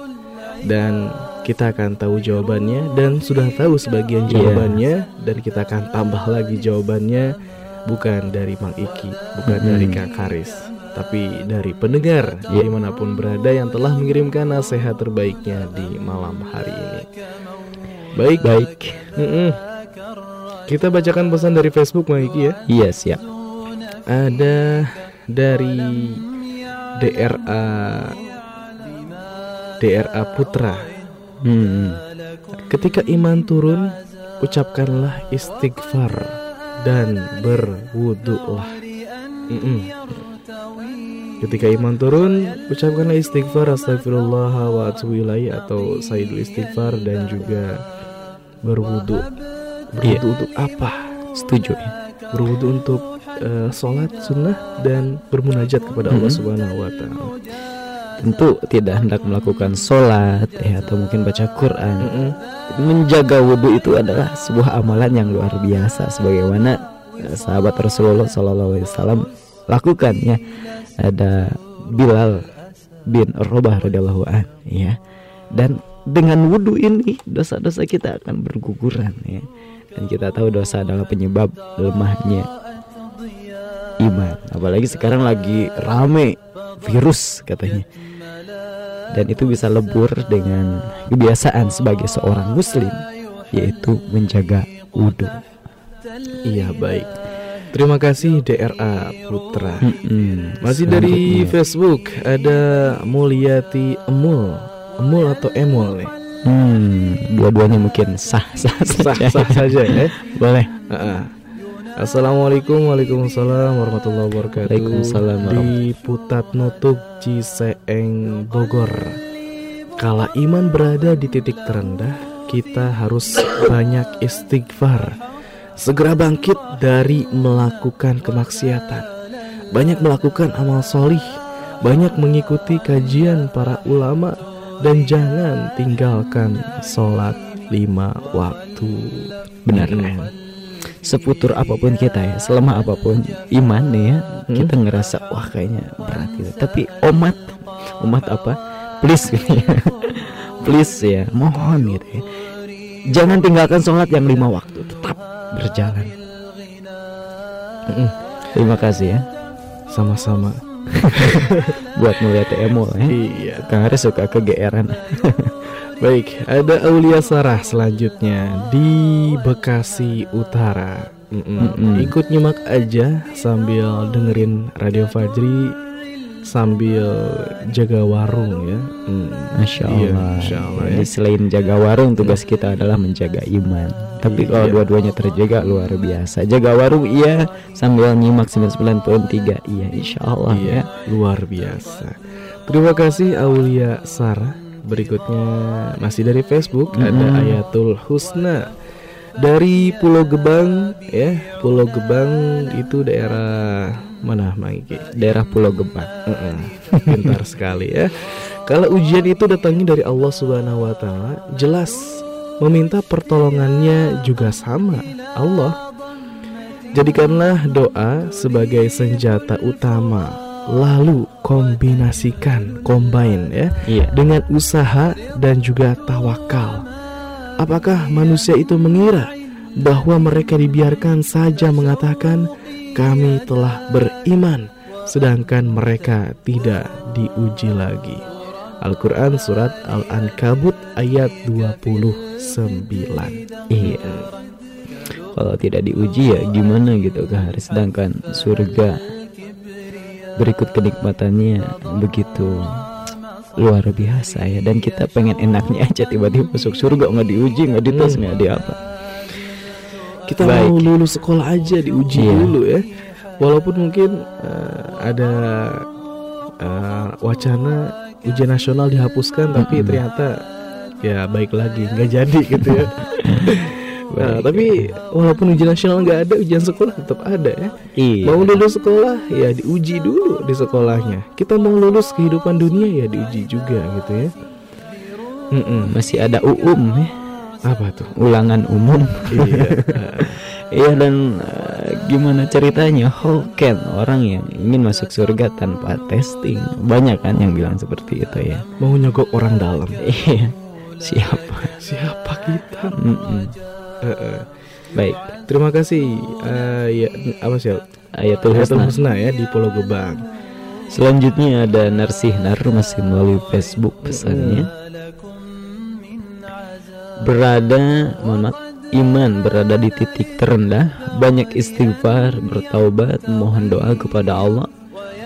dan kita akan tahu jawabannya dan sudah tahu sebagian
Iya.
jawabannya dan kita akan tambah lagi jawabannya bukan dari Mang Iki, bukan
Mm-mm.
dari Kak Karis, tapi dari pendengar
Iya.
di mana pun berada yang telah mengirimkan nasihat terbaiknya di malam hari ini. Baik,
baik
Mm-mm. Kita bacakan pesan dari Facebook Mang Iki ya.
iya siap
Ada dari DRA DRA Putra.
Hmm.
Ketika iman turun, ucapkanlah istighfar dan berwudulah. Mm-mm. Ketika iman turun, ucapkanlah istighfar astagfirullah wa atubu atau sayyidul istighfar dan juga berwudu. Berwudu untuk apa?
setuju ya
berwudu untuk eh, sholat sunnah dan bermunajat kepada Allah
Mhm.
Subhanahu Wa Taala.
Tentu tidak hendak melakukan sholat ya atau mungkin baca Quran. Menjaga wudhu itu adalah sebuah amalan yang luar biasa sebagaimana eh, sahabat Rasulullah Shallallahu Alaihi Wasallam lakukan ya. Ada Bilal bin Rabah radhiyallahu an ya. Dan dengan wudhu ini dosa-dosa kita akan berguguran ya. Dan kita tahu dosa adalah penyebab lemahnya iman. Apalagi sekarang lagi rame virus katanya dan itu bisa lebur dengan kebiasaan sebagai seorang muslim yaitu menjaga wudhu
Iya baik. Terima kasih DRA Putra.
Mm-mm.
Masih dari. Facebook ada Mulyati Emul. Emul atau Emul nih?
hmm, dua-duanya mungkin sah sah
Sah
saja.
sah saja ya.
boleh
ah. Assalamualaikum Waalaikumsalam warahmatullahi wabarakatuh.
Waalaikumsalam
Di Putat Nutuk Ciseeng Bogor. Kala iman berada di titik terendah Kita harus banyak istighfar. Segera bangkit dari melakukan kemaksiatan. Banyak melakukan amal solih. Banyak mengikuti kajian para ulama. Dan jangan tinggalkan sholat lima waktu.
Benar.
Hmm.
Seputur apa pun kita ya, selama apa pun iman nih ya,
Hmm.
kita ngerasa wah kayaknya berat gitu. Tapi umat umat apa? Please gitu ya. Please ya, mohon gitu ya. Jangan tinggalkan sholat yang lima waktu, tetap berjalan. Terima kasih ya
Sama-sama.
buat melihat emo ya.
Iya.
Kang Haris suka kegeeran.
Baik, ada Aulia Sarah selanjutnya di Bekasi Utara. Mm-mm.
Mm-mm.
Ikut nyimak aja sambil dengerin Radio Fajri sambil jaga warung ya. Mm.
Masya
Iya,
Allah.
Masya Allah
Jadi
ya.
selain jaga warung, tugas kita adalah menjaga iman. Tapi kalau
Iya.
dua-duanya terjaga luar biasa. Jaga warung iya, sambil nyimak 99.3 iya, insya Allah
Iya,
ya.
luar biasa. Terima kasih Aulia Sarah. Berikutnya masih dari Facebook ada
Mm-mm.
Ayatul Husna dari Pulau Gebang ya. Pulau Gebang itu daerah mana Maiki?
Daerah Pulau Gebang.
Heeh. Pintar sekali ya. Kalau ujian itu datangnya dari Allah Subhanahu wa taala, jelas meminta pertolongannya juga sama Allah. Jadikanlah doa sebagai senjata utama. Lalu kombinasikan, combine ya
Iya.
dengan usaha dan juga tawakal. Apakah manusia itu mengira bahwa mereka dibiarkan saja mengatakan kami telah beriman sedangkan mereka tidak diuji lagi. Al-Qur'an surat Al-Ankabut ayat 29.
Iya. Kalau tidak diuji ya gimana gitu Haris sedangkan surga berikut kenikmatannya begitu luar biasa ya dan kita pengen enaknya aja tiba-tiba masuk surga nggak diuji nggak dites
Hmm.
nggak di apa
Kita
Baik.
mau lulus sekolah aja diuji
Iya.
dulu ya. Walaupun mungkin eh, ada eh, wacana ujian nasional dihapuskan, tapi
Mm-mm.
ternyata ya baik lagi nggak jadi gitu ya. Nah,
Baik.
tapi walaupun ujian nasional nggak ada, ujian sekolah tetap ada ya.
iya
Mau lulus sekolah ya diuji dulu di sekolahnya. Kita mau lulus kehidupan dunia ya diuji juga gitu ya. Mm-mm.
masih ada UUM ya
Apa tuh?
ulangan umum
Iya.
Iya dan eh, gimana ceritanya Hoken orang yang ingin masuk surga tanpa testing banyak kan yang bilang seperti itu ya
mau nyogok orang dalam.
iya siapa
Siapa kita? Heeh.
baik
Terima kasih eh, ya apa sih?
ayatul husna
Husna ya di Pulau Gebang.
selanjutnya ada Narsih Nar masih melalui Facebook pesannya berada mohon iman berada di titik terendah banyak istighfar bertaubat mohon doa kepada Allah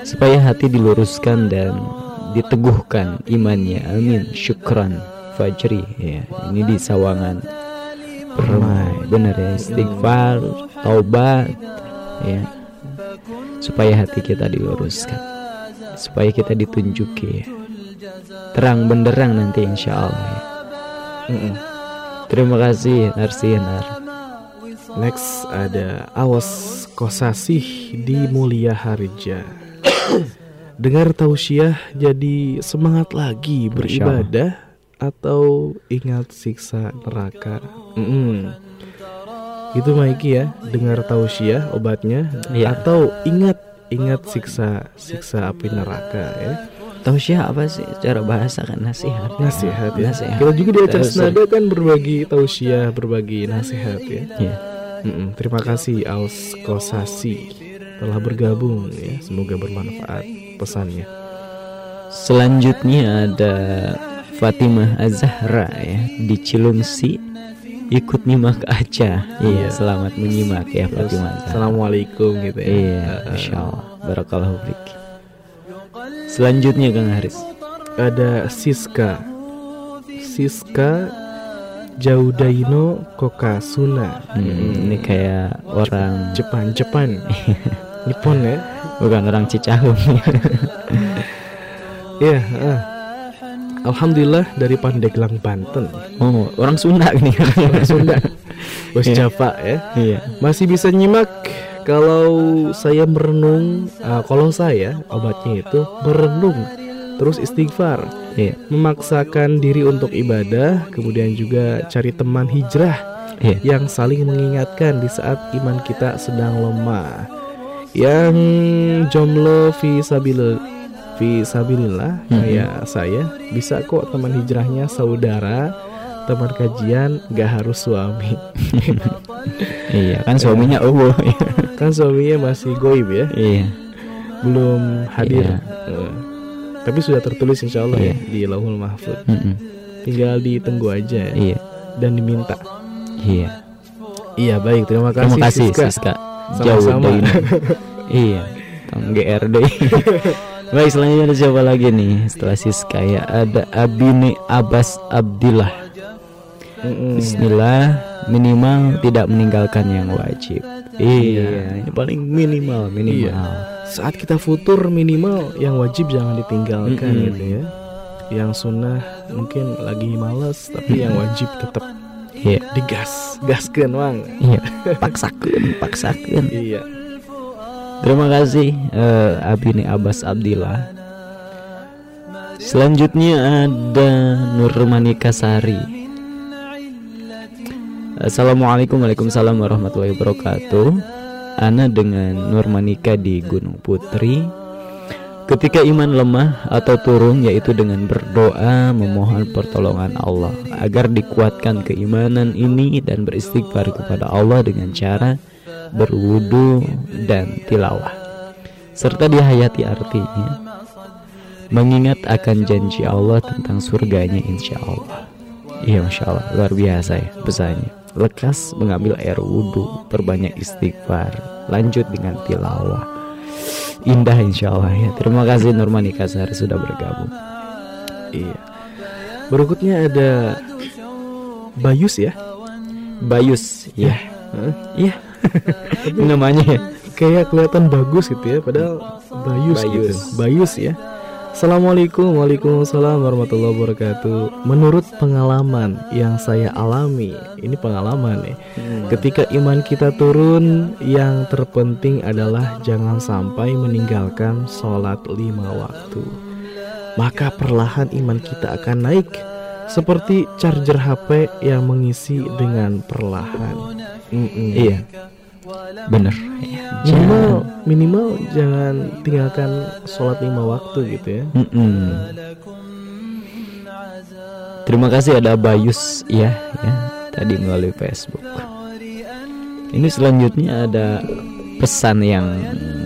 supaya hati diluruskan dan diteguhkan imannya amin syukran Fajri ya ini di Sawangan Permai benar ya istighfar taubat ya supaya hati kita diluruskan supaya kita ditunjuki ya. terang benderang nanti insya Allah ya.
Mm-mm.
terima kasih Narsinar
Next ada Awas Kosasih di Mulia Harja. Dengar tausiah jadi semangat lagi beribadah atau ingat siksa neraka. Mm-mm. Itu Maiki ya, dengar tausiah obatnya
Iya.
atau ingat ingat siksa siksa api neraka ya.
tausiah apa sih cara bahasa kan nasihat
Nasihat ya.
Nasihat.
Kita juga di acara senada kan berbagi tausiah, berbagi nasihat ya.
ya.
Mm-mm, Terima kasih Aus Kosasi telah bergabung ya. Semoga bermanfaat pesannya.
Selanjutnya ada Fatimah Azahra ya di Cilungsi ikut nyimak aja. Iya, selamat menyimak ya Fatimah.
Assalamualaikum gitu ya.
Iya, Masya Allah Barakallahu fiik. Selanjutnya Kang Haris
Ada Siska. Siska Jaudaino Kokasuna.
Hmm, Ini kayak orang
Jepang, Jepang. Nippon ya.
Bukan orang Cicahem
Iya, ah. Alhamdulillah dari Pandeglang Banten.
Oh orang Sunda ini
Orang Sunda. Bos
Iya.
Java ya.
Iya
Masih bisa nyimak kalau saya merenung, ah, kalau saya obatnya itu merenung terus istighfar
Iya.
memaksakan diri untuk ibadah, kemudian juga cari teman hijrah
Iya.
yang saling mengingatkan di saat iman kita sedang lemah. Yang jomblo fi sabil fi sabilillah
Mhm.
kayak saya bisa kok teman hijrahnya saudara, teman kajian gak harus suami.
Iya, kan suaminya Allah.
kan suaminya masih goib ya,
iya.
belum hadir.
Iya.
Eh, tapi sudah tertulis insya Allah ya
Iya.
di Lauhul Mahfud.
Mm-mm.
Tinggal ditunggu aja ya,
Iya.
dan diminta.
Iya.
Iya baik, terima kasih.
Terima kasih
Siska.
Siska. Jauh
Sama-sama.
dari ini. iya. Tong GRD. Baik selanjutnya ada siapa lagi nih setelah Siska ya ada Abine Abbas Abdillah. Bismillah minimal tidak meninggalkan yang wajib. Iya, ini paling minimal minimal.
Iya. Saat kita futur minimal yang wajib jangan ditinggalkan
Mm-mm.
gitu ya. Yang sunnah mungkin lagi males tapi yang wajib tetap
Iya,
digas, gaskeun Wang.
iya. Paksakeun, paksakeun.
Iya.
Terima kasih eh, Abini Abbas Abdillah. Selanjutnya ada Nurmani Kasari. Assalamualaikum Waalaikumsalam warahmatullahi wabarakatuh. Ana dengan Nurmanika di Gunung Putri. Ketika iman lemah atau turun yaitu dengan berdoa memohon pertolongan Allah agar dikuatkan keimanan ini dan beristighfar kepada Allah dengan cara berwudu dan tilawah serta dihayati artinya mengingat akan janji Allah tentang surganya insya Allah. Iya masya Allah luar biasa ya pesannya. Lekas mengambil air wudhu perbanyak istighfar lanjut dengan tilawah. Indah insya Allah ya. Terima kasih Nurmani Kasari sudah bergabung.
Iya. Berikutnya ada Bayus ya.
Bayus ya
Hah?
iya namanya ya
Kayak kelihatan bagus gitu ya, padahal Bayus,
Bayus.
gitu. Bayus ya. Assalamualaikum Waalaikumsalam warahmatullahi wabarakatuh Menurut pengalaman yang saya alami Ini pengalaman nih Ketika iman kita turun Yang terpenting adalah Jangan sampai meninggalkan sholat lima waktu Maka perlahan iman kita akan naik Seperti charger HP yang mengisi dengan perlahan. Mm-mm.
iya. Bener.
Minimal minimal jangan tinggalkan sholat lima waktu gitu ya.
Mm-mm. Terima kasih ada Bayus ya, ya tadi melalui Facebook. Ini selanjutnya ada pesan yang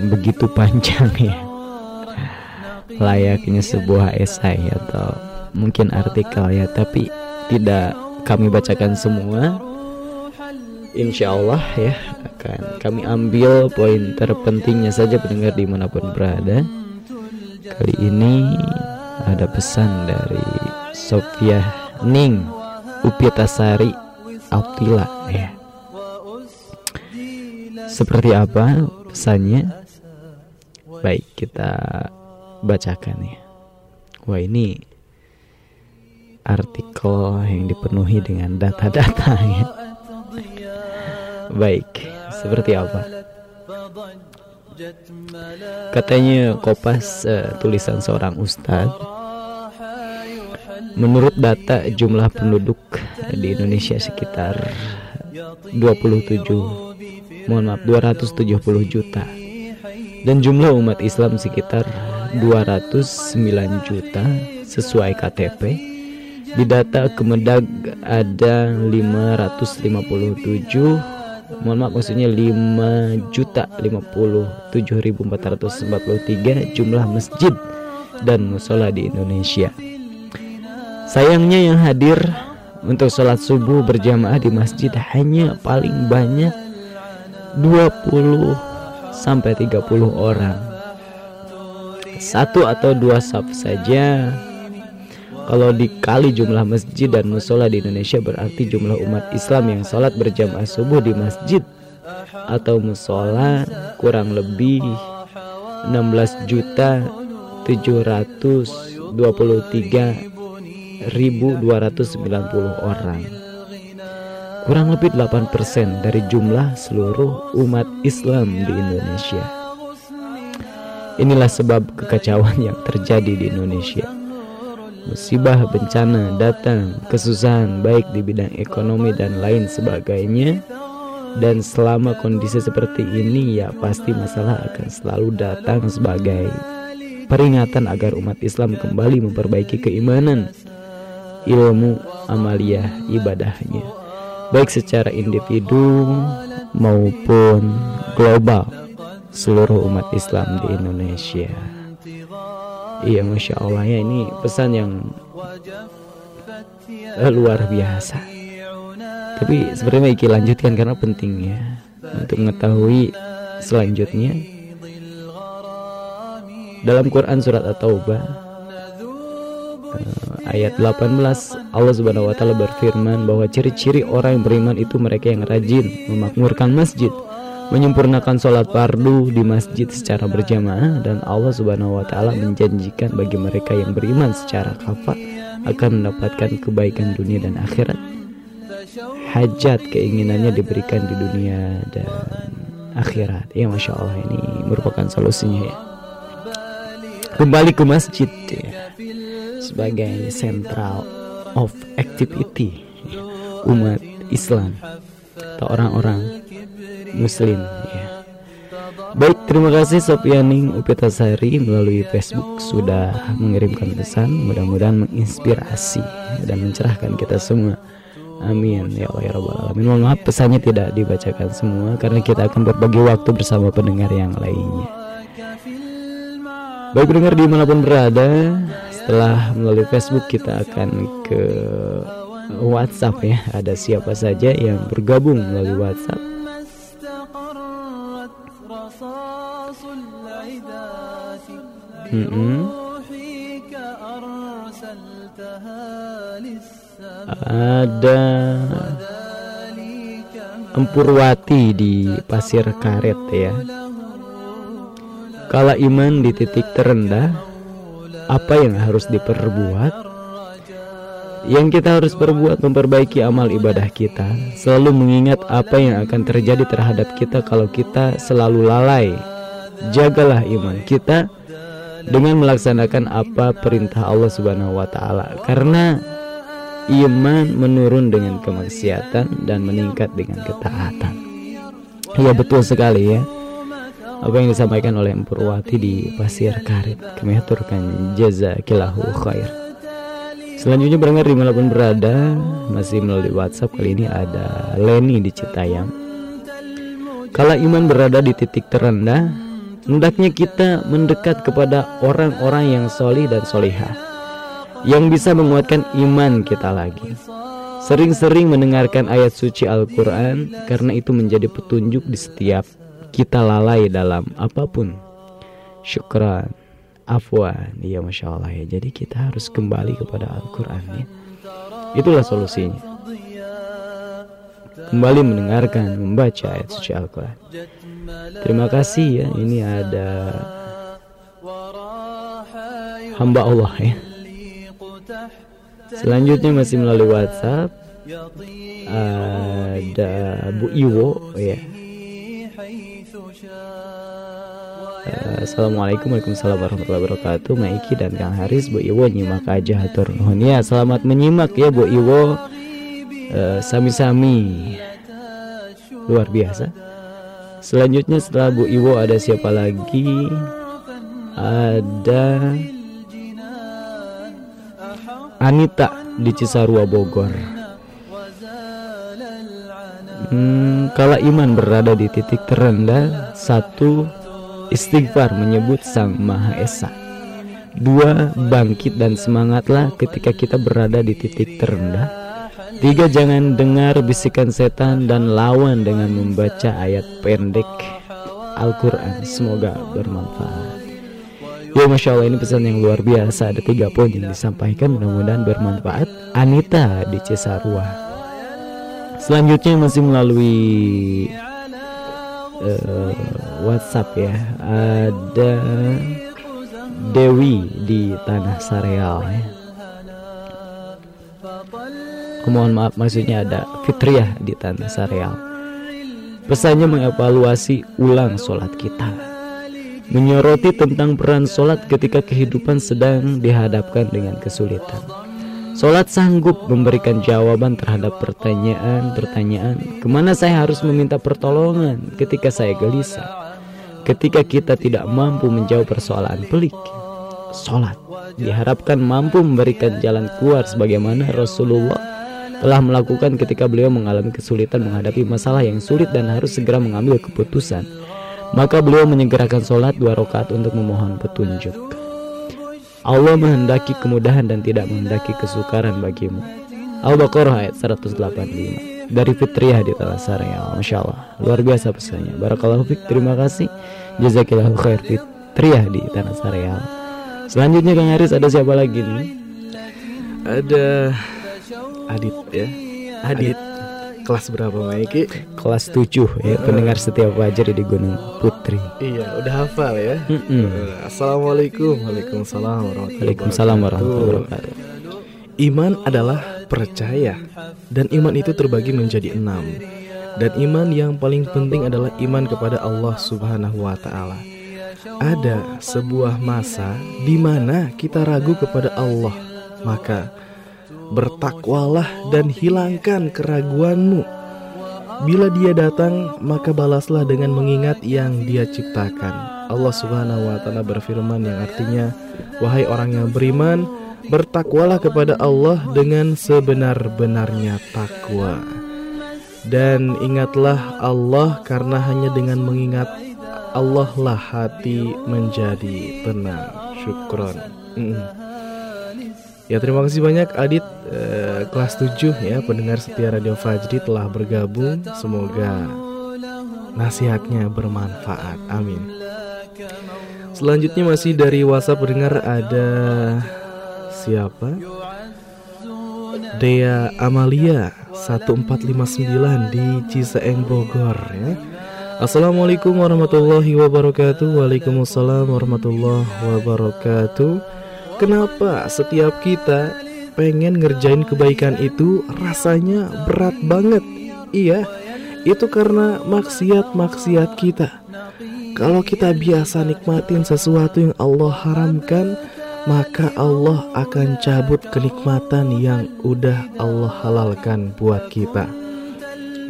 begitu panjang ya, layaknya sebuah esai atau mungkin artikel ya, tapi tidak kami bacakan semua. Insya Allah ya akan kami ambil poin terpentingnya saja pendengar di mana pun berada. Kali ini ada pesan dari Sofia Ning Upiatasari Altila ya. Seperti apa pesannya? Baik kita bacakan ya. Wah ini artikel yang dipenuhi dengan data-data ya. Baik, seperti apa? Katanya Kopas eh, tulisan seorang ustadz Menurut data jumlah penduduk di Indonesia sekitar 27 Mohon maaf 270 juta Dan jumlah umat Islam sekitar 209 juta sesuai KTP Di data Kemendag ada 557 mohon maaf maksudnya 5 juta 57.443 jumlah masjid dan musola di Indonesia. Sayangnya yang hadir untuk sholat subuh berjamaah di masjid hanya paling banyak 20 sampai 30 orang. Satu atau dua saf saja kalau dikali jumlah masjid dan musola di Indonesia berarti jumlah umat Islam yang sholat berjamaah subuh di masjid atau musola kurang lebih 16 juta 723 1290 orang. Kurang lebih 8% dari jumlah seluruh umat Islam di Indonesia. Inilah sebab kekacauan yang terjadi di Indonesia musibah bencana datang, kesusahan baik di bidang ekonomi dan lain sebagainya. Dan selama kondisi seperti ini ya pasti masalah akan selalu datang sebagai peringatan agar umat Islam kembali memperbaiki keimanan, ilmu, amalia, ibadahnya. Baik secara individu maupun global seluruh umat Islam di Indonesia. Iya, masya Allah. Ya ini pesan yang luar biasa. Tapi sebenarnya Iki lanjutkan karena pentingnya untuk mengetahui selanjutnya. Dalam Quran surat At-Taubah eh, ayat 18 Allah Subhanahu wa taala berfirman bahwa ciri-ciri orang yang beriman itu mereka yang rajin memakmurkan masjid menyempurnakan sholat fardu di masjid secara berjamaah dan Allah Subhanahu wa taala menjanjikan bagi mereka yang beriman secara kafah akan mendapatkan kebaikan dunia dan akhirat. Hajat keinginannya diberikan di dunia dan akhirat. Ya Masya Allah ini merupakan solusinya ya. Kembali ke masjid ya, sebagai central of activity umat Islam atau orang-orang Muslim ya. Baik, terima kasih Sopianing Upitasari melalui Facebook sudah mengirimkan pesan. Mudah-mudahan menginspirasi dan mencerahkan kita semua. Amin ya Allah ya Rabbal Alamin. Mohon maaf pesannya tidak dibacakan semua karena kita akan berbagi waktu bersama pendengar yang lainnya. Baik pendengar di mana pun berada, setelah melalui Facebook kita akan ke WhatsApp ya. Ada siapa saja yang bergabung melalui WhatsApp? Ada Empurwati di Pasir Karet ya. Kala iman di titik terendah, apa yang harus diperbuat? Yang kita harus perbuat memperbaiki amal ibadah kita, selalu mengingat apa yang akan terjadi terhadap kita kalau kita selalu lalai. Jagalah iman kita dengan melaksanakan apa perintah Allah Subhanahu wa taala karena iman menurun dengan kemaksiatan dan meningkat dengan ketaatan. Iya betul sekali ya. Apa yang disampaikan oleh Empurwati di Pasir Karet Kami aturkan jazakilahu khair Selanjutnya berdengar di mana pun berada Masih melalui WhatsApp kali ini ada Leni di Citayam Kala iman berada di titik terendah Hendaknya kita mendekat kepada orang-orang yang solih dan solihah Yang bisa menguatkan iman kita lagi. Sering-sering mendengarkan ayat suci Al-Quran Karena itu menjadi petunjuk di setiap kita lalai dalam apa pun. Syukran. Afwan. Ya Masya Allah ya. Jadi kita harus kembali kepada Al-Quran ya. Itulah solusinya. Kembali mendengarkan Membaca ayat suci Al-Quran Terima kasih ya. Ini ada hamba Allah ya. Selanjutnya masih melalui WhatsApp ada Bu Iwo ya. Assalamualaikum Waalaikumsalam warahmatullahi wabarakatuh Maiki dan Kang Haris Bu Iwo nyimak aja hatur nuhun ya selamat menyimak ya Bu Iwo sami-sami uh, luar biasa Selanjutnya setelah Bu Iwo ada siapa lagi? Ada Anita di Cisarua Bogor. Hmm, kala iman berada di titik terendah, satu istighfar menyebut Sang Maha Esa. Dua, bangkit dan semangatlah ketika kita berada di titik terendah. Tiga jangan dengar bisikan setan dan lawan dengan membaca ayat pendek Al-Quran. Semoga bermanfaat. Ya Masya Allah ini pesan yang luar biasa. Ada tiga poin yang disampaikan Mudah-mudahan bermanfaat. Anita di Cisarua. Selanjutnya masih melalui uh, WhatsApp ya. Ada Dewi di Tanah Sareal ya mohon maaf maksudnya ada fitriah di Tanah Sareal. Pesannya mengevaluasi ulang sholat kita. menyoroti tentang peran sholat ketika kehidupan sedang dihadapkan dengan kesulitan. Sholat sanggup memberikan jawaban terhadap pertanyaan-pertanyaan ke mana saya harus meminta pertolongan ketika saya gelisah. Ketika kita tidak mampu menjawab persoalan pelik, sholat diharapkan mampu memberikan jalan keluar sebagaimana Rasulullah telah melakukan ketika beliau mengalami kesulitan menghadapi masalah yang sulit dan harus segera mengambil keputusan. Maka beliau menyegerakan sholat dua rakaat untuk memohon petunjuk. Allah menghendaki kemudahan dan tidak menghendaki kesukaran bagimu. Al-Baqarah ayat 185 dari Fitriyah di Talasar ya Masya Allah luar biasa pesannya Barakallahu Fik terima kasih Jazakillahu khair Fitriyah di Tanah Sareal Selanjutnya Kang Haris ada siapa lagi nih?
Ada Adit ya. Adit. Kelas berapa Maiki?
Kelas 7 ya pendengar setiap wajar di Gunung Putri
Iya, udah hafal ya.
Mm-mm.
Eh, Assalamualaikum. Waalaikumsalam warahmatullahi
Waalaikumsalam warahmatullahi wabarakatuh
Iman adalah percaya dan iman itu terbagi menjadi enam. Dan iman yang paling penting adalah iman kepada Allah Subhanahu wa taala. Ada sebuah masa di mana kita ragu kepada Allah, maka bertakwalah dan hilangkan keraguanmu. Bila dia datang, maka balaslah dengan mengingat yang dia ciptakan. Allah Subhanahu wa taala berfirman yang artinya, "Wahai orang yang beriman, bertakwalah kepada Allah dengan sebenar-benarnya takwa." Dan ingatlah Allah karena hanya dengan mengingat Allah lah hati menjadi tenang. Syukron. Mm. Ya terima kasih banyak Adit eh, kelas 7 ya pendengar setia Radio Fajri telah bergabung. Semoga nasihatnya bermanfaat. Amin. Selanjutnya masih dari WhatsApp pendengar ada siapa? Dea Amalia 1459 di Ciseeng Bogor ya. Assalamualaikum warahmatullahi wabarakatuh Waalaikumsalam warahmatullahi wabarakatuh Kenapa setiap kita pengen ngerjain kebaikan itu rasanya berat banget? Iya itu karena maksiat-maksiat kita. Kalau kita biasa nikmatin sesuatu yang Allah haramkan Maka Allah akan cabut kenikmatan yang udah Allah halalkan buat kita.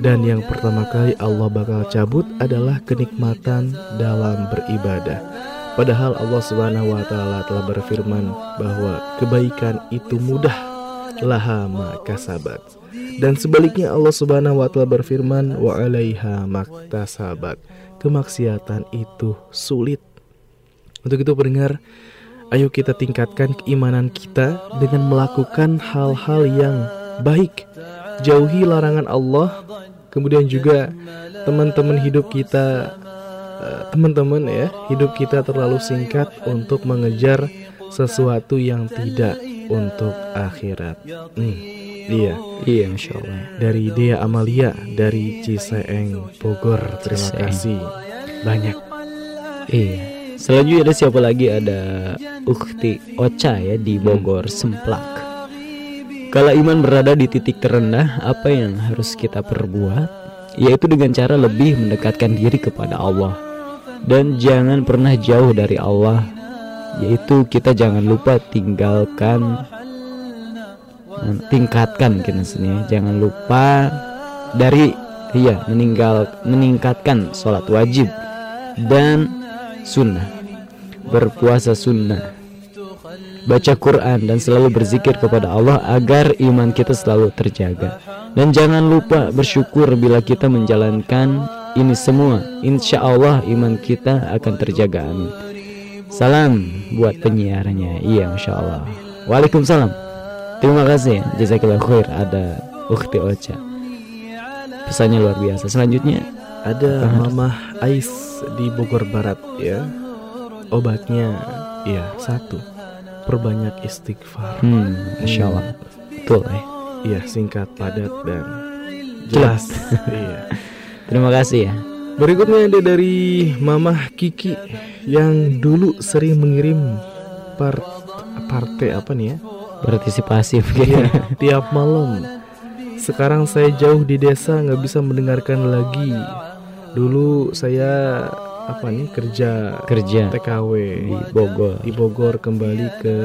Dan yang pertama kali Allah bakal cabut adalah kenikmatan dalam beribadah. Padahal Allah Subhanahu wa taala telah berfirman bahwa kebaikan itu mudah laha ma kasabat. Dan sebaliknya Allah Subhanahu wa taala berfirman wa 'alaiha maktasabat. Kemaksiatan itu sulit. Untuk itu pendengar, ayo kita tingkatkan keimanan kita dengan melakukan hal-hal yang baik. Jauhi larangan Allah kemudian juga teman-teman hidup kita teman-teman ya hidup kita terlalu singkat untuk mengejar sesuatu yang tidak untuk akhirat. Hmm, iya
Iya Masya Allah.
Dari Dea Amalia. Dari Ciseeng Bogor. Terima
Ciseeng.
kasih. Banyak.
Iya. Selanjutnya ada siapa lagi? Ada Ukti Ocha ya di Bogor Semplak. Kalau iman berada di titik terendah Apa yang harus kita perbuat Yaitu dengan cara lebih mendekatkan diri kepada Allah. Dan jangan pernah jauh dari Allah Yaitu kita jangan lupa tinggalkan Tingkatkan mungkin maksudnya. Jangan lupa dari Iya meninggal meningkatkan sholat wajib dan sunnah berpuasa sunnah baca Quran dan selalu berzikir kepada Allah agar iman kita selalu terjaga. Dan jangan lupa bersyukur bila kita menjalankan ini semua. Insya Allah iman kita akan terjaga amin. Salam buat penyiarnya. Iya masya Allah. Waalaikumsalam. Terima kasih jazakallah khair. Ada Ukti Ocha. Pesannya luar biasa. Selanjutnya
ada Mamah Ais di Bogor Barat ya. Obatnya ya satu perbanyak istighfar.
Hmm masya Allah. Betul ya
Iya singkat padat dan jelas. Iya.
Terima kasih ya.
Berikutnya ada dari Mamah Kiki yang dulu sering mengirim part partai apa nih ya?
partisipasi
Iya,
mungkin
tiap malam. Sekarang saya jauh di desa nggak bisa mendengarkan lagi. Dulu saya apa nih kerja
kerja
TKW
di Bogor.
di Bogor kembali ke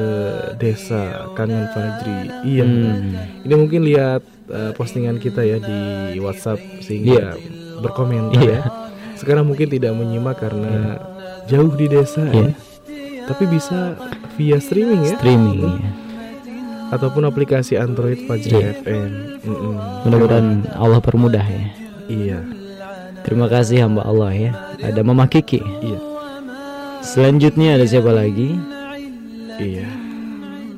desa Kangen Fajri. Iya.
Hmm.
Ini mungkin lihat eh, postingan kita ya di WhatsApp sehingga berkomentar
Iya.
ya. Sekarang mungkin tidak menyimak karena jauh di desa
Iya.
ya. Tapi bisa via streaming ya
Streaming ya.
ataupun aplikasi Android Fajri
Iya.
FM. Mm-mm.
Mudah-mudahan Allah permudah ya.
Iya.
Terima kasih hamba Allah ya. Ada Mama Kiki.
Iya.
Selanjutnya ada siapa lagi?
Iya.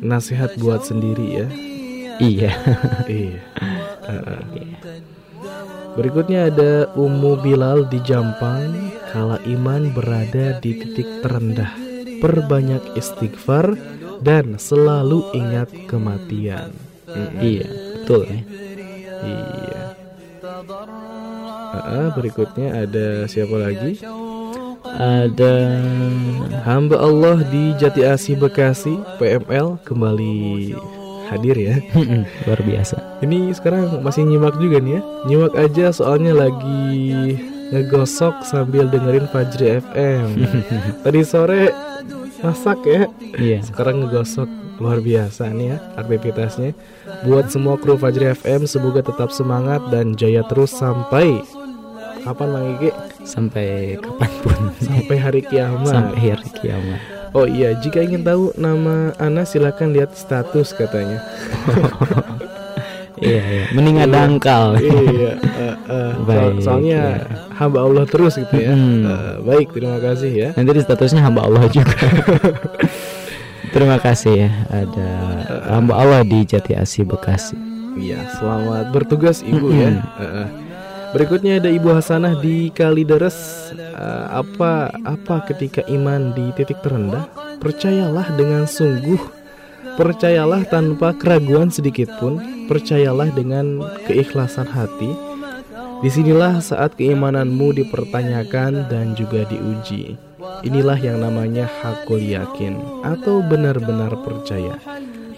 Nasihat buat sendiri ya.
Iya.
Iya. Berikutnya ada Ummu Bilal di Jampang Kala iman berada di titik terendah Perbanyak istighfar Dan selalu ingat kematian Mm-mm.
iya, betul ya.
Iya Heeh, Berikutnya ada siapa lagi?
Ada
Hamba Allah di Jati Asih Bekasi PML kembali hadir ya.
Luar biasa.
Ini sekarang masih nyimak juga nih ya. Nyimak aja soalnya lagi ngegosok sambil dengerin Fajri FM Tadi sore masak ya.
Iya.
Sekarang ngegosok luar biasa nih ya aktivitasnya. Buat semua kru Fajri FM semoga tetap semangat dan jaya terus sampai Kapan Mang Iki?
Sampai kapan pun.
Sampai hari kiamat
Sampai hari kiamat.
Oh iya, jika ingin tahu nama Ana silakan lihat status katanya
Iya, iya. Mending ada angkal.
iya, eh, so-
Baik,
soalnya
ya.
hamba Allah terus gitu ya.
Hmm.
Eh, baik, terima kasih ya.
Nanti di statusnya hamba Allah juga. Terima kasih ya. Ada hamba Allah di Jati Asih Bekasi.
Iya, selamat bertugas Ibu ya. Eh, eh. Berikutnya ada Ibu Hasanah di Kalideres. Eh, apa apa ketika iman di titik terendah? Percayalah dengan sungguh. Percayalah tanpa keraguan sedikit pun. Percayalah dengan keikhlasan hati. Di sinilah saat keimananmu dipertanyakan dan juga diuji. Inilah yang namanya hakul yakin atau benar-benar percaya.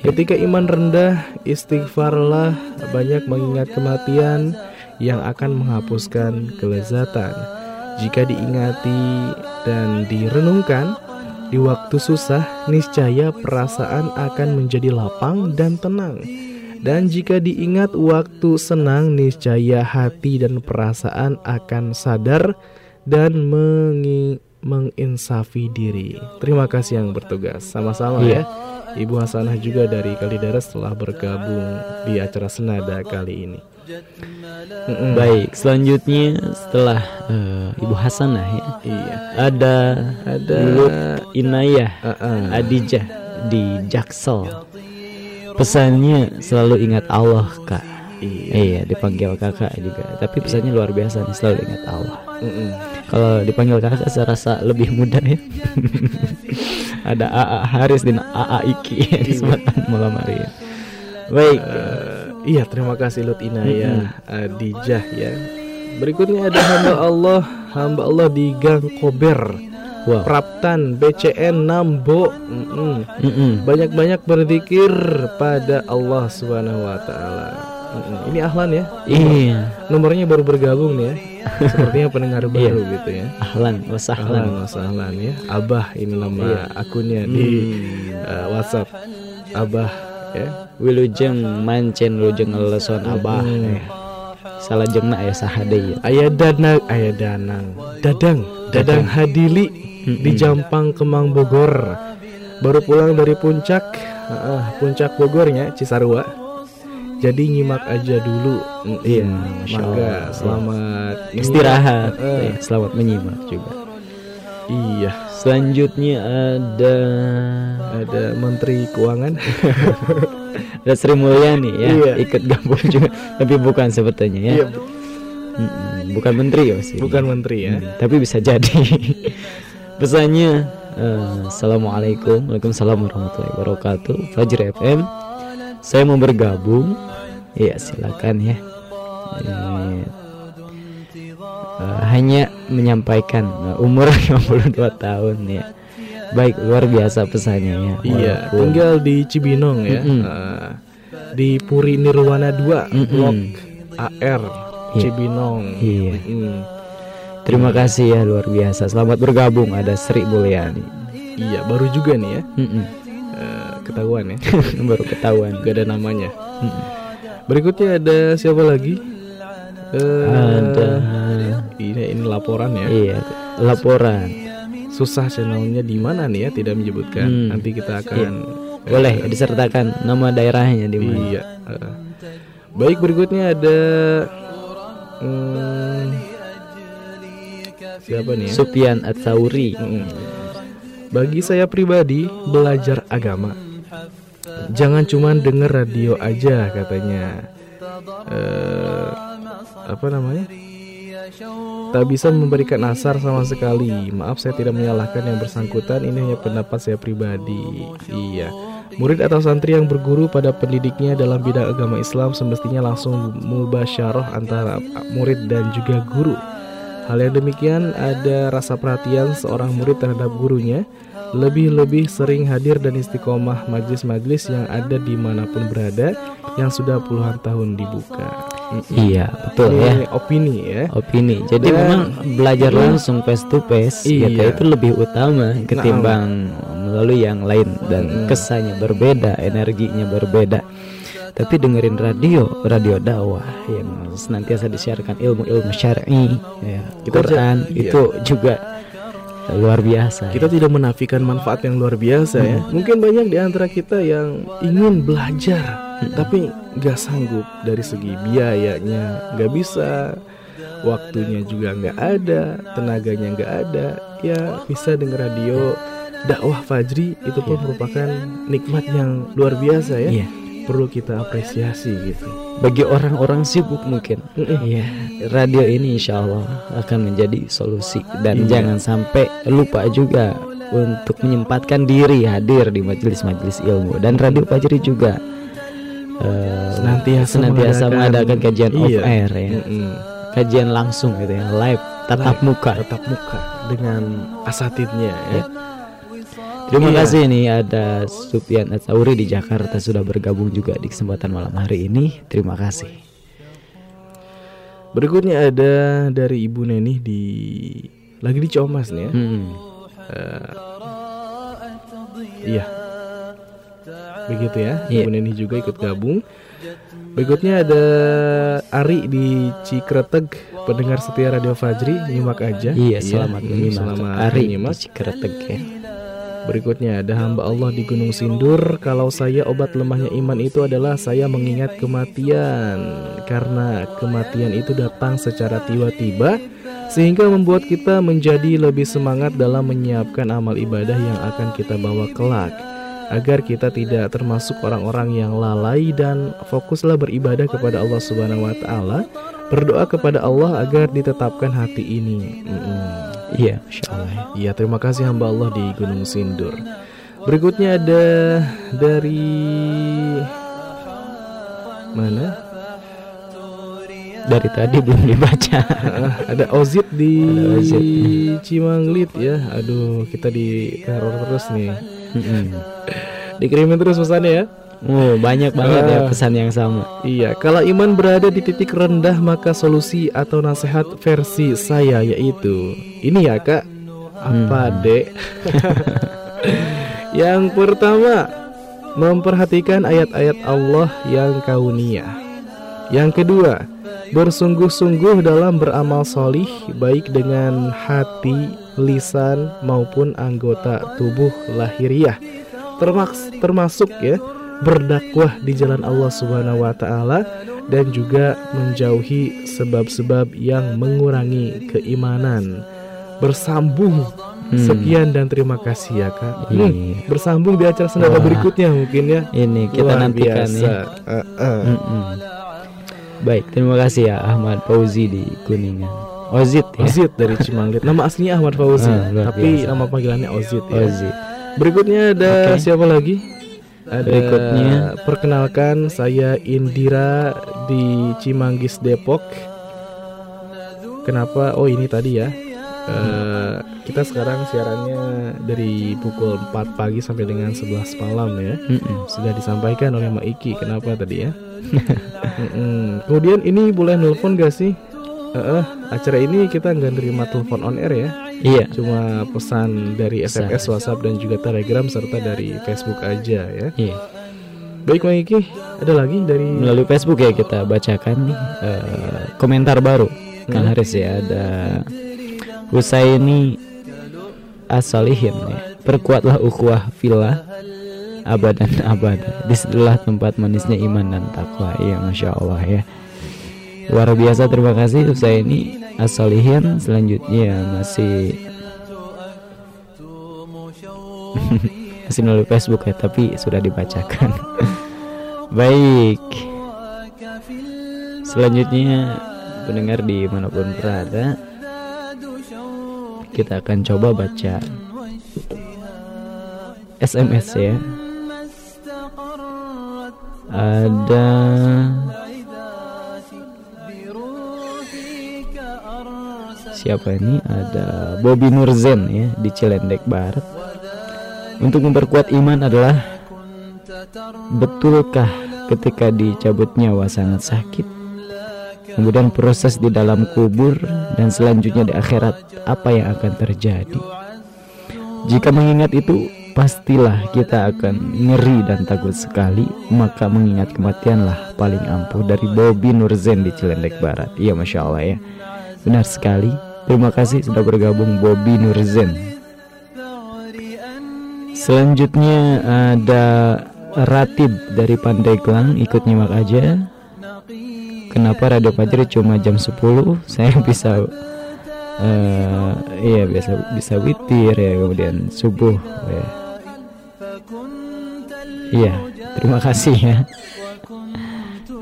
Ketika iman rendah, istighfarlah banyak mengingat kematian yang akan menghapuskan kelezatan. Jika diingati dan direnungkan di waktu susah, niscaya perasaan akan menjadi lapang dan tenang. Dan jika diingat waktu senang, niscaya hati dan perasaan akan sadar dan mengi- menginsafi diri. Terima kasih yang bertugas. Sama-sama ya. Ibu Hasanah juga dari Kalideres telah bergabung di acara Senada kali ini.
Baik, selanjutnya setelah eh, Ibu Hasanah ya,
Iya.
ada
Ada
Lut Inayah
Uh-uh.
Adijah di Jaksel. Pesannya selalu ingat Allah kak. Iya. dipanggil kakak juga. Tapi pesannya luar biasa nih selalu ingat Allah.
Mm-mm.
Kalau dipanggil kakak saya rasa lebih mudah ya. Ada AA Haris dan AA Iki
Iya.
di malam hari ini. Baik,
Eh, iya, terima kasih Lut Inayah Adijah ya. Berikutnya ada hamba Allah, hamba Allah di Gang Kober.
Wow.
Praptan BCN Nambo. Mm-mm.
Mm-mm.
Banyak-banyak berzikir pada Allah Subhanahu wa taala. Ini Ahlan ya.
iya,
Nomornya baru bergabung nih ya. Sepertinya pendengar baru gitu ya.
ahlan,
Ahlan,
wasahlan.
Mas Ahlan ya. Abah ini nama akunnya di uh, WhatsApp. Abah ya.
Wilujeng mancen lujeng leson abah.
Hmm.
ya. Salah jengna ya sahade ya.
Ayah Danang, Ayah Danang, Dadang, Dadang Hadili di Jampang Kemang Bogor. Baru pulang dari puncak, ah, puncak Bogornya Cisarua. Jadi nyimak aja dulu. Mm,
Iya,
mm, Mangga,
Allah.
selamat
Istirahat.
Eh,
Ya, selamat menyimak juga.
Iya,
Selanjutnya ada
ada Menteri Keuangan.
ada Sri Mulyani ya
Iya.
ikut gabung juga. Tapi bukan sepertinya ya.
Iya,
bukan menteri ya sih
bukan Menteri ya.
Hmm, tapi bisa jadi. Pesannya eh, Assalamualaikum Waalaikumsalam warahmatullahi wabarakatuh. Fajr FM saya mau bergabung. Ya silakan ya. Eh, eh, hanya menyampaikan eh, umur 52 tahun ya baik luar biasa pesannya ya
Iya,
Walaupun-
tinggal di Cibinong ya.
Mm-mm.
Ah, di Puri Nirwana 2,
Mm-mm.
Blok AR
Iya.
Cibinong.
Iya.
Mm-mm.
Terima kasih ya luar biasa. Selamat bergabung ada Sri Mulyani.
Iya, baru juga nih ya.
Mm-mm.
Eh, ketahuan ya.
Baru ketahuan.
Gak ada namanya. Berikutnya ada siapa lagi? Eh,
Ada
ini ini laporan ya.
iya laporan.
Susah channelnya di mana nih ya? Tidak menyebutkan.
Hmm.
Nanti kita akan
Boleh disertakan nama daerahnya di mana?
Iya. eh. Baik berikutnya ada hmm, siapa nih ya?
Sufyan Ats-Tsauri.
Mm. Bagi saya pribadi belajar agama jangan cuman denger radio aja katanya. Eh, apa namanya? Tak bisa memberikan asar sama sekali. Maaf saya tidak menyalahkan yang bersangkutan. Ini hanya pendapat saya pribadi. Iya. Murid atau santri yang berguru pada pendidiknya dalam bidang agama Islam semestinya langsung mubasyarah antara murid dan juga guru. Hal yang demikian ada rasa perhatian seorang murid terhadap gurunya, lebih-lebih sering hadir dan istiqomah majlis-majlis yang ada di mana pun berada yang sudah puluhan tahun dibuka. Mm-mm.
Iya, betul ya.
Ini opini ya.
Opini. Jadi
Dan-
memang belajar langsung face to face
Iya.
gitu itu lebih utama ketimbang melalui yang lain dan kesannya berbeda, energinya berbeda. Tapi dengerin radio, radio dakwah yang senantiasa disiarkan ilmu-ilmu syar'i, ya, Quran
ja- iya.
itu juga luar biasa.
Kita tidak menafikan manfaat yang luar biasa ya. Mungkin banyak di antara kita yang ingin belajar tapi nggak sanggup dari segi biayanya, nggak bisa, waktunya juga nggak ada, tenaganya nggak ada. Ya bisa denger radio dakwah Fajri itu pun merupakan nikmat yang luar biasa ya.
Iya.
Perlu kita apresiasi gitu.
Bagi orang-orang sibuk mungkin, ya radio ini insya Allah akan menjadi solusi dan
Iya.
jangan sampai lupa juga untuk menyempatkan diri hadir di majelis-majelis ilmu dan radio Fajri juga eh,
Senantiasa
senantiasa
mengadakan-
mengadakan kajian off
Iya.
air ya,
Mm-mm.
kajian langsung gitu ya, live tatap
Live,
muka.
tatap muka dengan asatidnya ya.
Terima
Iya.
kasih nih ada Sufyan Atsauri di Jakarta sudah bergabung juga di kesempatan malam hari ini. Terima kasih.
Berikutnya ada dari Ibu Neni di lagi di Comas nih ya.
Hmm.
Iya. Begitu ya.
Iya.
Ibu Neni juga ikut gabung. Berikutnya ada Ari di Cikreteg, pendengar setia Radio Fajri, nyimak aja.
Iya, selamat
mm,
menyimak.
Selamat
Ari
menyimak.
di Cikreteg ya.
Berikutnya ada hamba Allah di Gunung Sindur Kalau saya obat lemahnya iman itu adalah Saya mengingat kematian Karena kematian itu datang secara tiba-tiba Sehingga membuat kita menjadi lebih semangat dalam menyiapkan amal ibadah yang akan kita bawa kelak Agar kita tidak termasuk orang-orang yang lalai dan fokuslah beribadah kepada Allah Subhanahu wa taala. Berdoa kepada Allah agar ditetapkan hati ini.
Iya, Masya Allah. ya.
Iya, terima kasih hamba Allah di Gunung Sindur. Berikutnya ada dari mana?
Dari tadi belum dibaca.
Ada Ozit di
Ada Ozit.
Cimanglit ya. Aduh, kita di teror terus nih. Dikirimin terus pesannya ya.
Oh, banyak banget ya
Ah.
pesan yang sama.
Iya, kalau iman berada di titik rendah maka solusi atau nasihat versi saya yaitu ini ya kak, apa dek? yang pertama, memperhatikan ayat-ayat Allah yang kauniyah. Yang kedua, bersungguh-sungguh dalam beramal solih baik dengan hati, lisan maupun anggota tubuh lahiriah. Termaks- termasuk ya berdakwah di jalan Allah Subhanahu wa taala dan juga menjauhi sebab-sebab yang mengurangi keimanan. Bersambung. Sekian dan terima kasih ya Kak. Hmm,
Iya.
bersambung di acara
Wah.
berikutnya mungkin ya.
Ini kita
Luar
nantikan
biasa.
ya.
Uh, uh.
Mm-mm. Baik, terima kasih ya Ahmad Fauzi di Kuningan. Ozit ya.
Ozit dari Cimanglit. Nama aslinya Ahmad Fauzi,
Ah,
tapi
biasa.
nama panggilannya Ozit ya.
Ozit.
Berikutnya ada
Oke.
siapa lagi? Ada
Berikutnya.
perkenalkan saya Indira di Cimanggis Depok. Kenapa? Oh ini tadi ya. Eh, kita sekarang siarannya dari pukul 4 pagi sampai dengan 11 malam ya.
Mm-mm.
Sudah disampaikan oleh Mak Iki. Kenapa tadi ya? Mm-mm. Kemudian ini boleh nelpon gak sih? eh, acara ini kita nggak nerima telepon on air ya.
Iya.
Cuma pesan dari. SMS, WhatsApp dan juga Telegram serta dari Facebook aja ya.
Iya.
Baik Bang Iki, ada lagi dari
Melalui Facebook ya kita bacakan eh, komentar baru Kang Haris ya ada Husaini Asalihin ya. Perkuatlah ukhuwah filah abadan abada. Di situlah tempat manisnya iman dan takwa. Iya masya Allah ya. Luar biasa terima kasih Husaini Asalihin selanjutnya masih masih melalui Facebook ya tapi sudah dibacakan baik selanjutnya pendengar di mana pun berada kita akan coba baca SMS ya. Ada siapa ini? Ada Bobby Nurzen ya di Cilendek Barat. Untuk memperkuat iman adalah betulkah ketika dicabut nyawa sangat sakit kemudian proses di dalam kubur dan selanjutnya di akhirat apa yang akan terjadi? Jika mengingat itu pastilah kita akan ngeri dan takut sekali. Maka mengingat kematianlah paling ampuh dari Bobby Nurzen di Cilendek Barat. Iya Masya Allah ya. Benar sekali. Terima kasih sudah bergabung Bobby Nurzen. Selanjutnya ada Ratib dari Pandeglang ikut nyimak aja. Kenapa Radio Fajri cuma jam 10? Saya bisa eh iya biasa bisa witir ya kemudian subuh ya. Iya, terima kasih ya.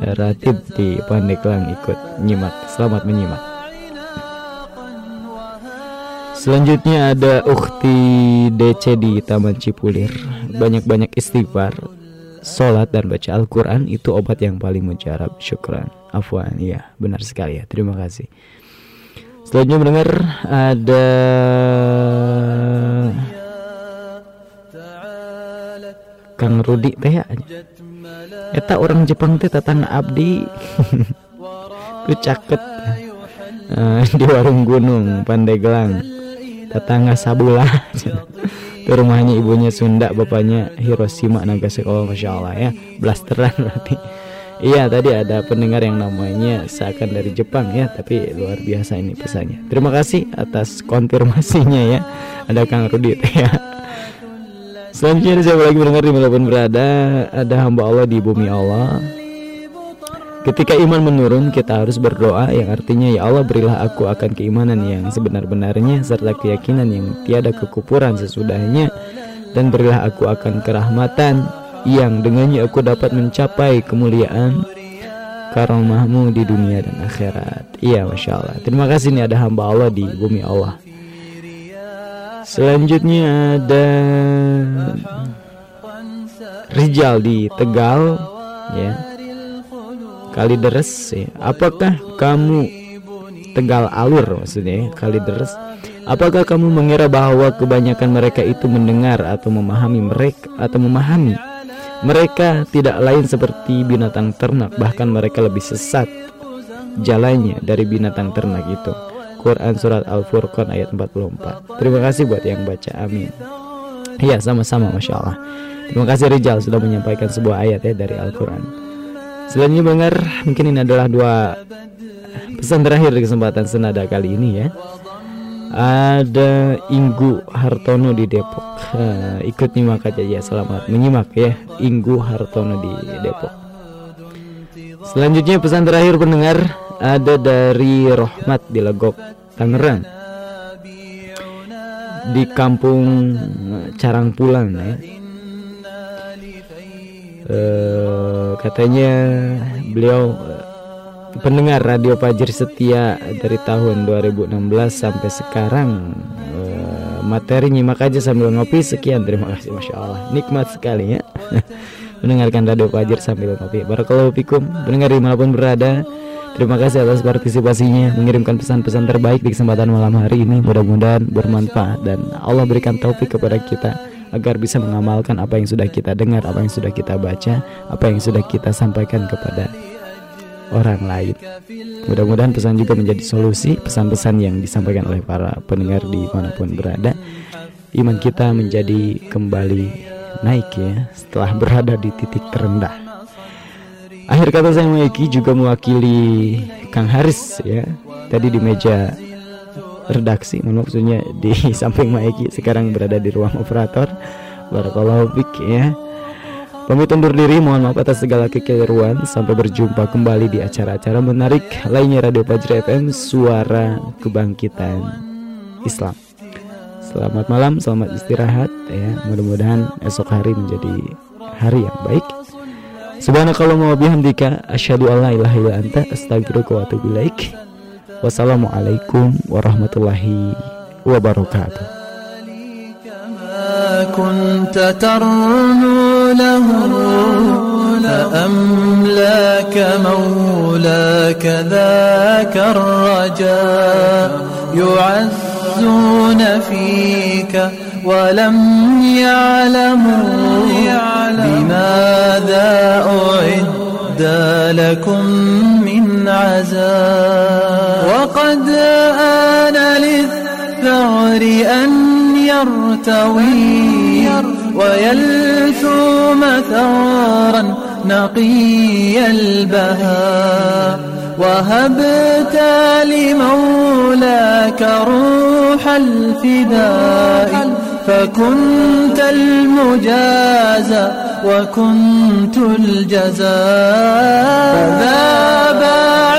Ratib di Pandeglang ikut nyimak. Selamat menyimak. Selanjutnya ada Ukti DC di Taman Cipulir Banyak-banyak istighfar Sholat dan baca Al-Quran Itu obat yang paling mujarab Syukran Afwan, iya benar sekali ya. Terima kasih. Selanjutnya mendengar ada Kang Rudi teh. Eta orang Jepang teh tetangga abdi. Ku caket Eh, di warung gunung Pandeglang tetangga Sabula itu rumahnya ibunya Sunda bapaknya Hiroshima Nagasaki oh masya Allah ya. Blasteran berarti. Iya tadi ada pendengar yang namanya seakan dari Jepang ya. Tapi luar biasa ini pesannya. Terima kasih atas konfirmasinya ya. Ada Kang Rudi ya. Selanjutnya ada siapa lagi mendengar di mana pun berada? Ada hamba Allah di bumi Allah Ketika iman menurun kita harus berdoa yang artinya ya Allah berilah aku akan keimanan yang sebenar-benarnya serta keyakinan yang tiada kekufuran sesudahnya dan berilah aku akan kerahmatan yang dengannya aku dapat mencapai kemuliaan karomahmu di dunia dan akhirat. Iya Masya Allah. Terima kasih nih ada hamba Allah di bumi Allah. Selanjutnya ada Rijal di Tegal ya kali deres ya. apakah kamu tegal alur maksudnya ya, kali deres? Apakah kamu mengira bahwa kebanyakan mereka itu mendengar atau memahami mereka atau memahami? Mereka tidak lain seperti binatang ternak bahkan mereka lebih sesat jalannya dari binatang ternak itu. Quran surat Al-Furqan ayat 44 terima kasih buat yang baca amin. Iya sama-sama Masya Allah. Terima kasih Rijal sudah menyampaikan sebuah ayat ya dari Al-Quran Selanjutnya Bengar, mungkin ini adalah dua pesan terakhir di kesempatan senada kali ini ya. Ada Inggu Hartono di Depok. Uh, ikut nyimak aja ya, selamat menyimak ya. Inggu Hartono di Depok. Selanjutnya pesan terakhir pendengar ada dari Rohmat di Legok Tangerang. Di kampung Carangpulang ya. Uh, katanya beliau uh, pendengar radio Fajr setia dari tahun 2016 sampai sekarang. Uh, materi nyimak aja sambil ngopi. Sekian terima kasih. Masya Allah. Nikmat sekali ya. Mendengarkan radio Fajr sambil ngopi. Barakallahu fikum. Pendengar di mana pun berada Terima kasih atas partisipasinya mengirimkan pesan-pesan terbaik di kesempatan malam hari ini. Mudah-mudahan bermanfaat dan Allah berikan taufik kepada kita agar bisa mengamalkan apa yang sudah kita dengar, apa yang sudah kita baca, apa yang sudah kita sampaikan kepada orang lain. Mudah-mudahan pesan juga menjadi solusi pesan-pesan yang disampaikan oleh para pendengar di mana pun berada. Iman kita menjadi kembali naik ya setelah berada di titik terendah. Akhir kata saya Maiki juga mewakili Kang Haris ya. Tadi di meja redaksi, maksudnya di samping Maiki sekarang berada di ruang operator. Barakallahu fik ya. Pamit undur diri, mohon maaf atas segala kekeliruan. Sampai berjumpa kembali di acara-acara menarik lainnya Radio Fajri FM, suara kebangkitan Islam. Selamat malam, selamat istirahat ya. Mudah-mudahan esok hari menjadi hari yang baik. Subhanakallah wa bihamdika asyhadu an la ilaha illa anta astaghfiruka wa atubu. Wassalamualaikum warahmatullahi wabarakatuh.
كنت ترنو له فأملاك مولاك ذاك الرجاء يعزون فيك ولم يعلموا بماذا أعد لكم من عزاء وقد آن للثغر أن يرتوي ويلثوم ثارا نقي البهاء وهبت لمولاك روح الفداء فكنت المجازى وكنت الجزاء فذاب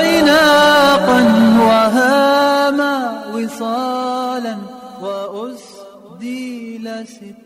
عناقا وهاما وصالا وأسدي لستر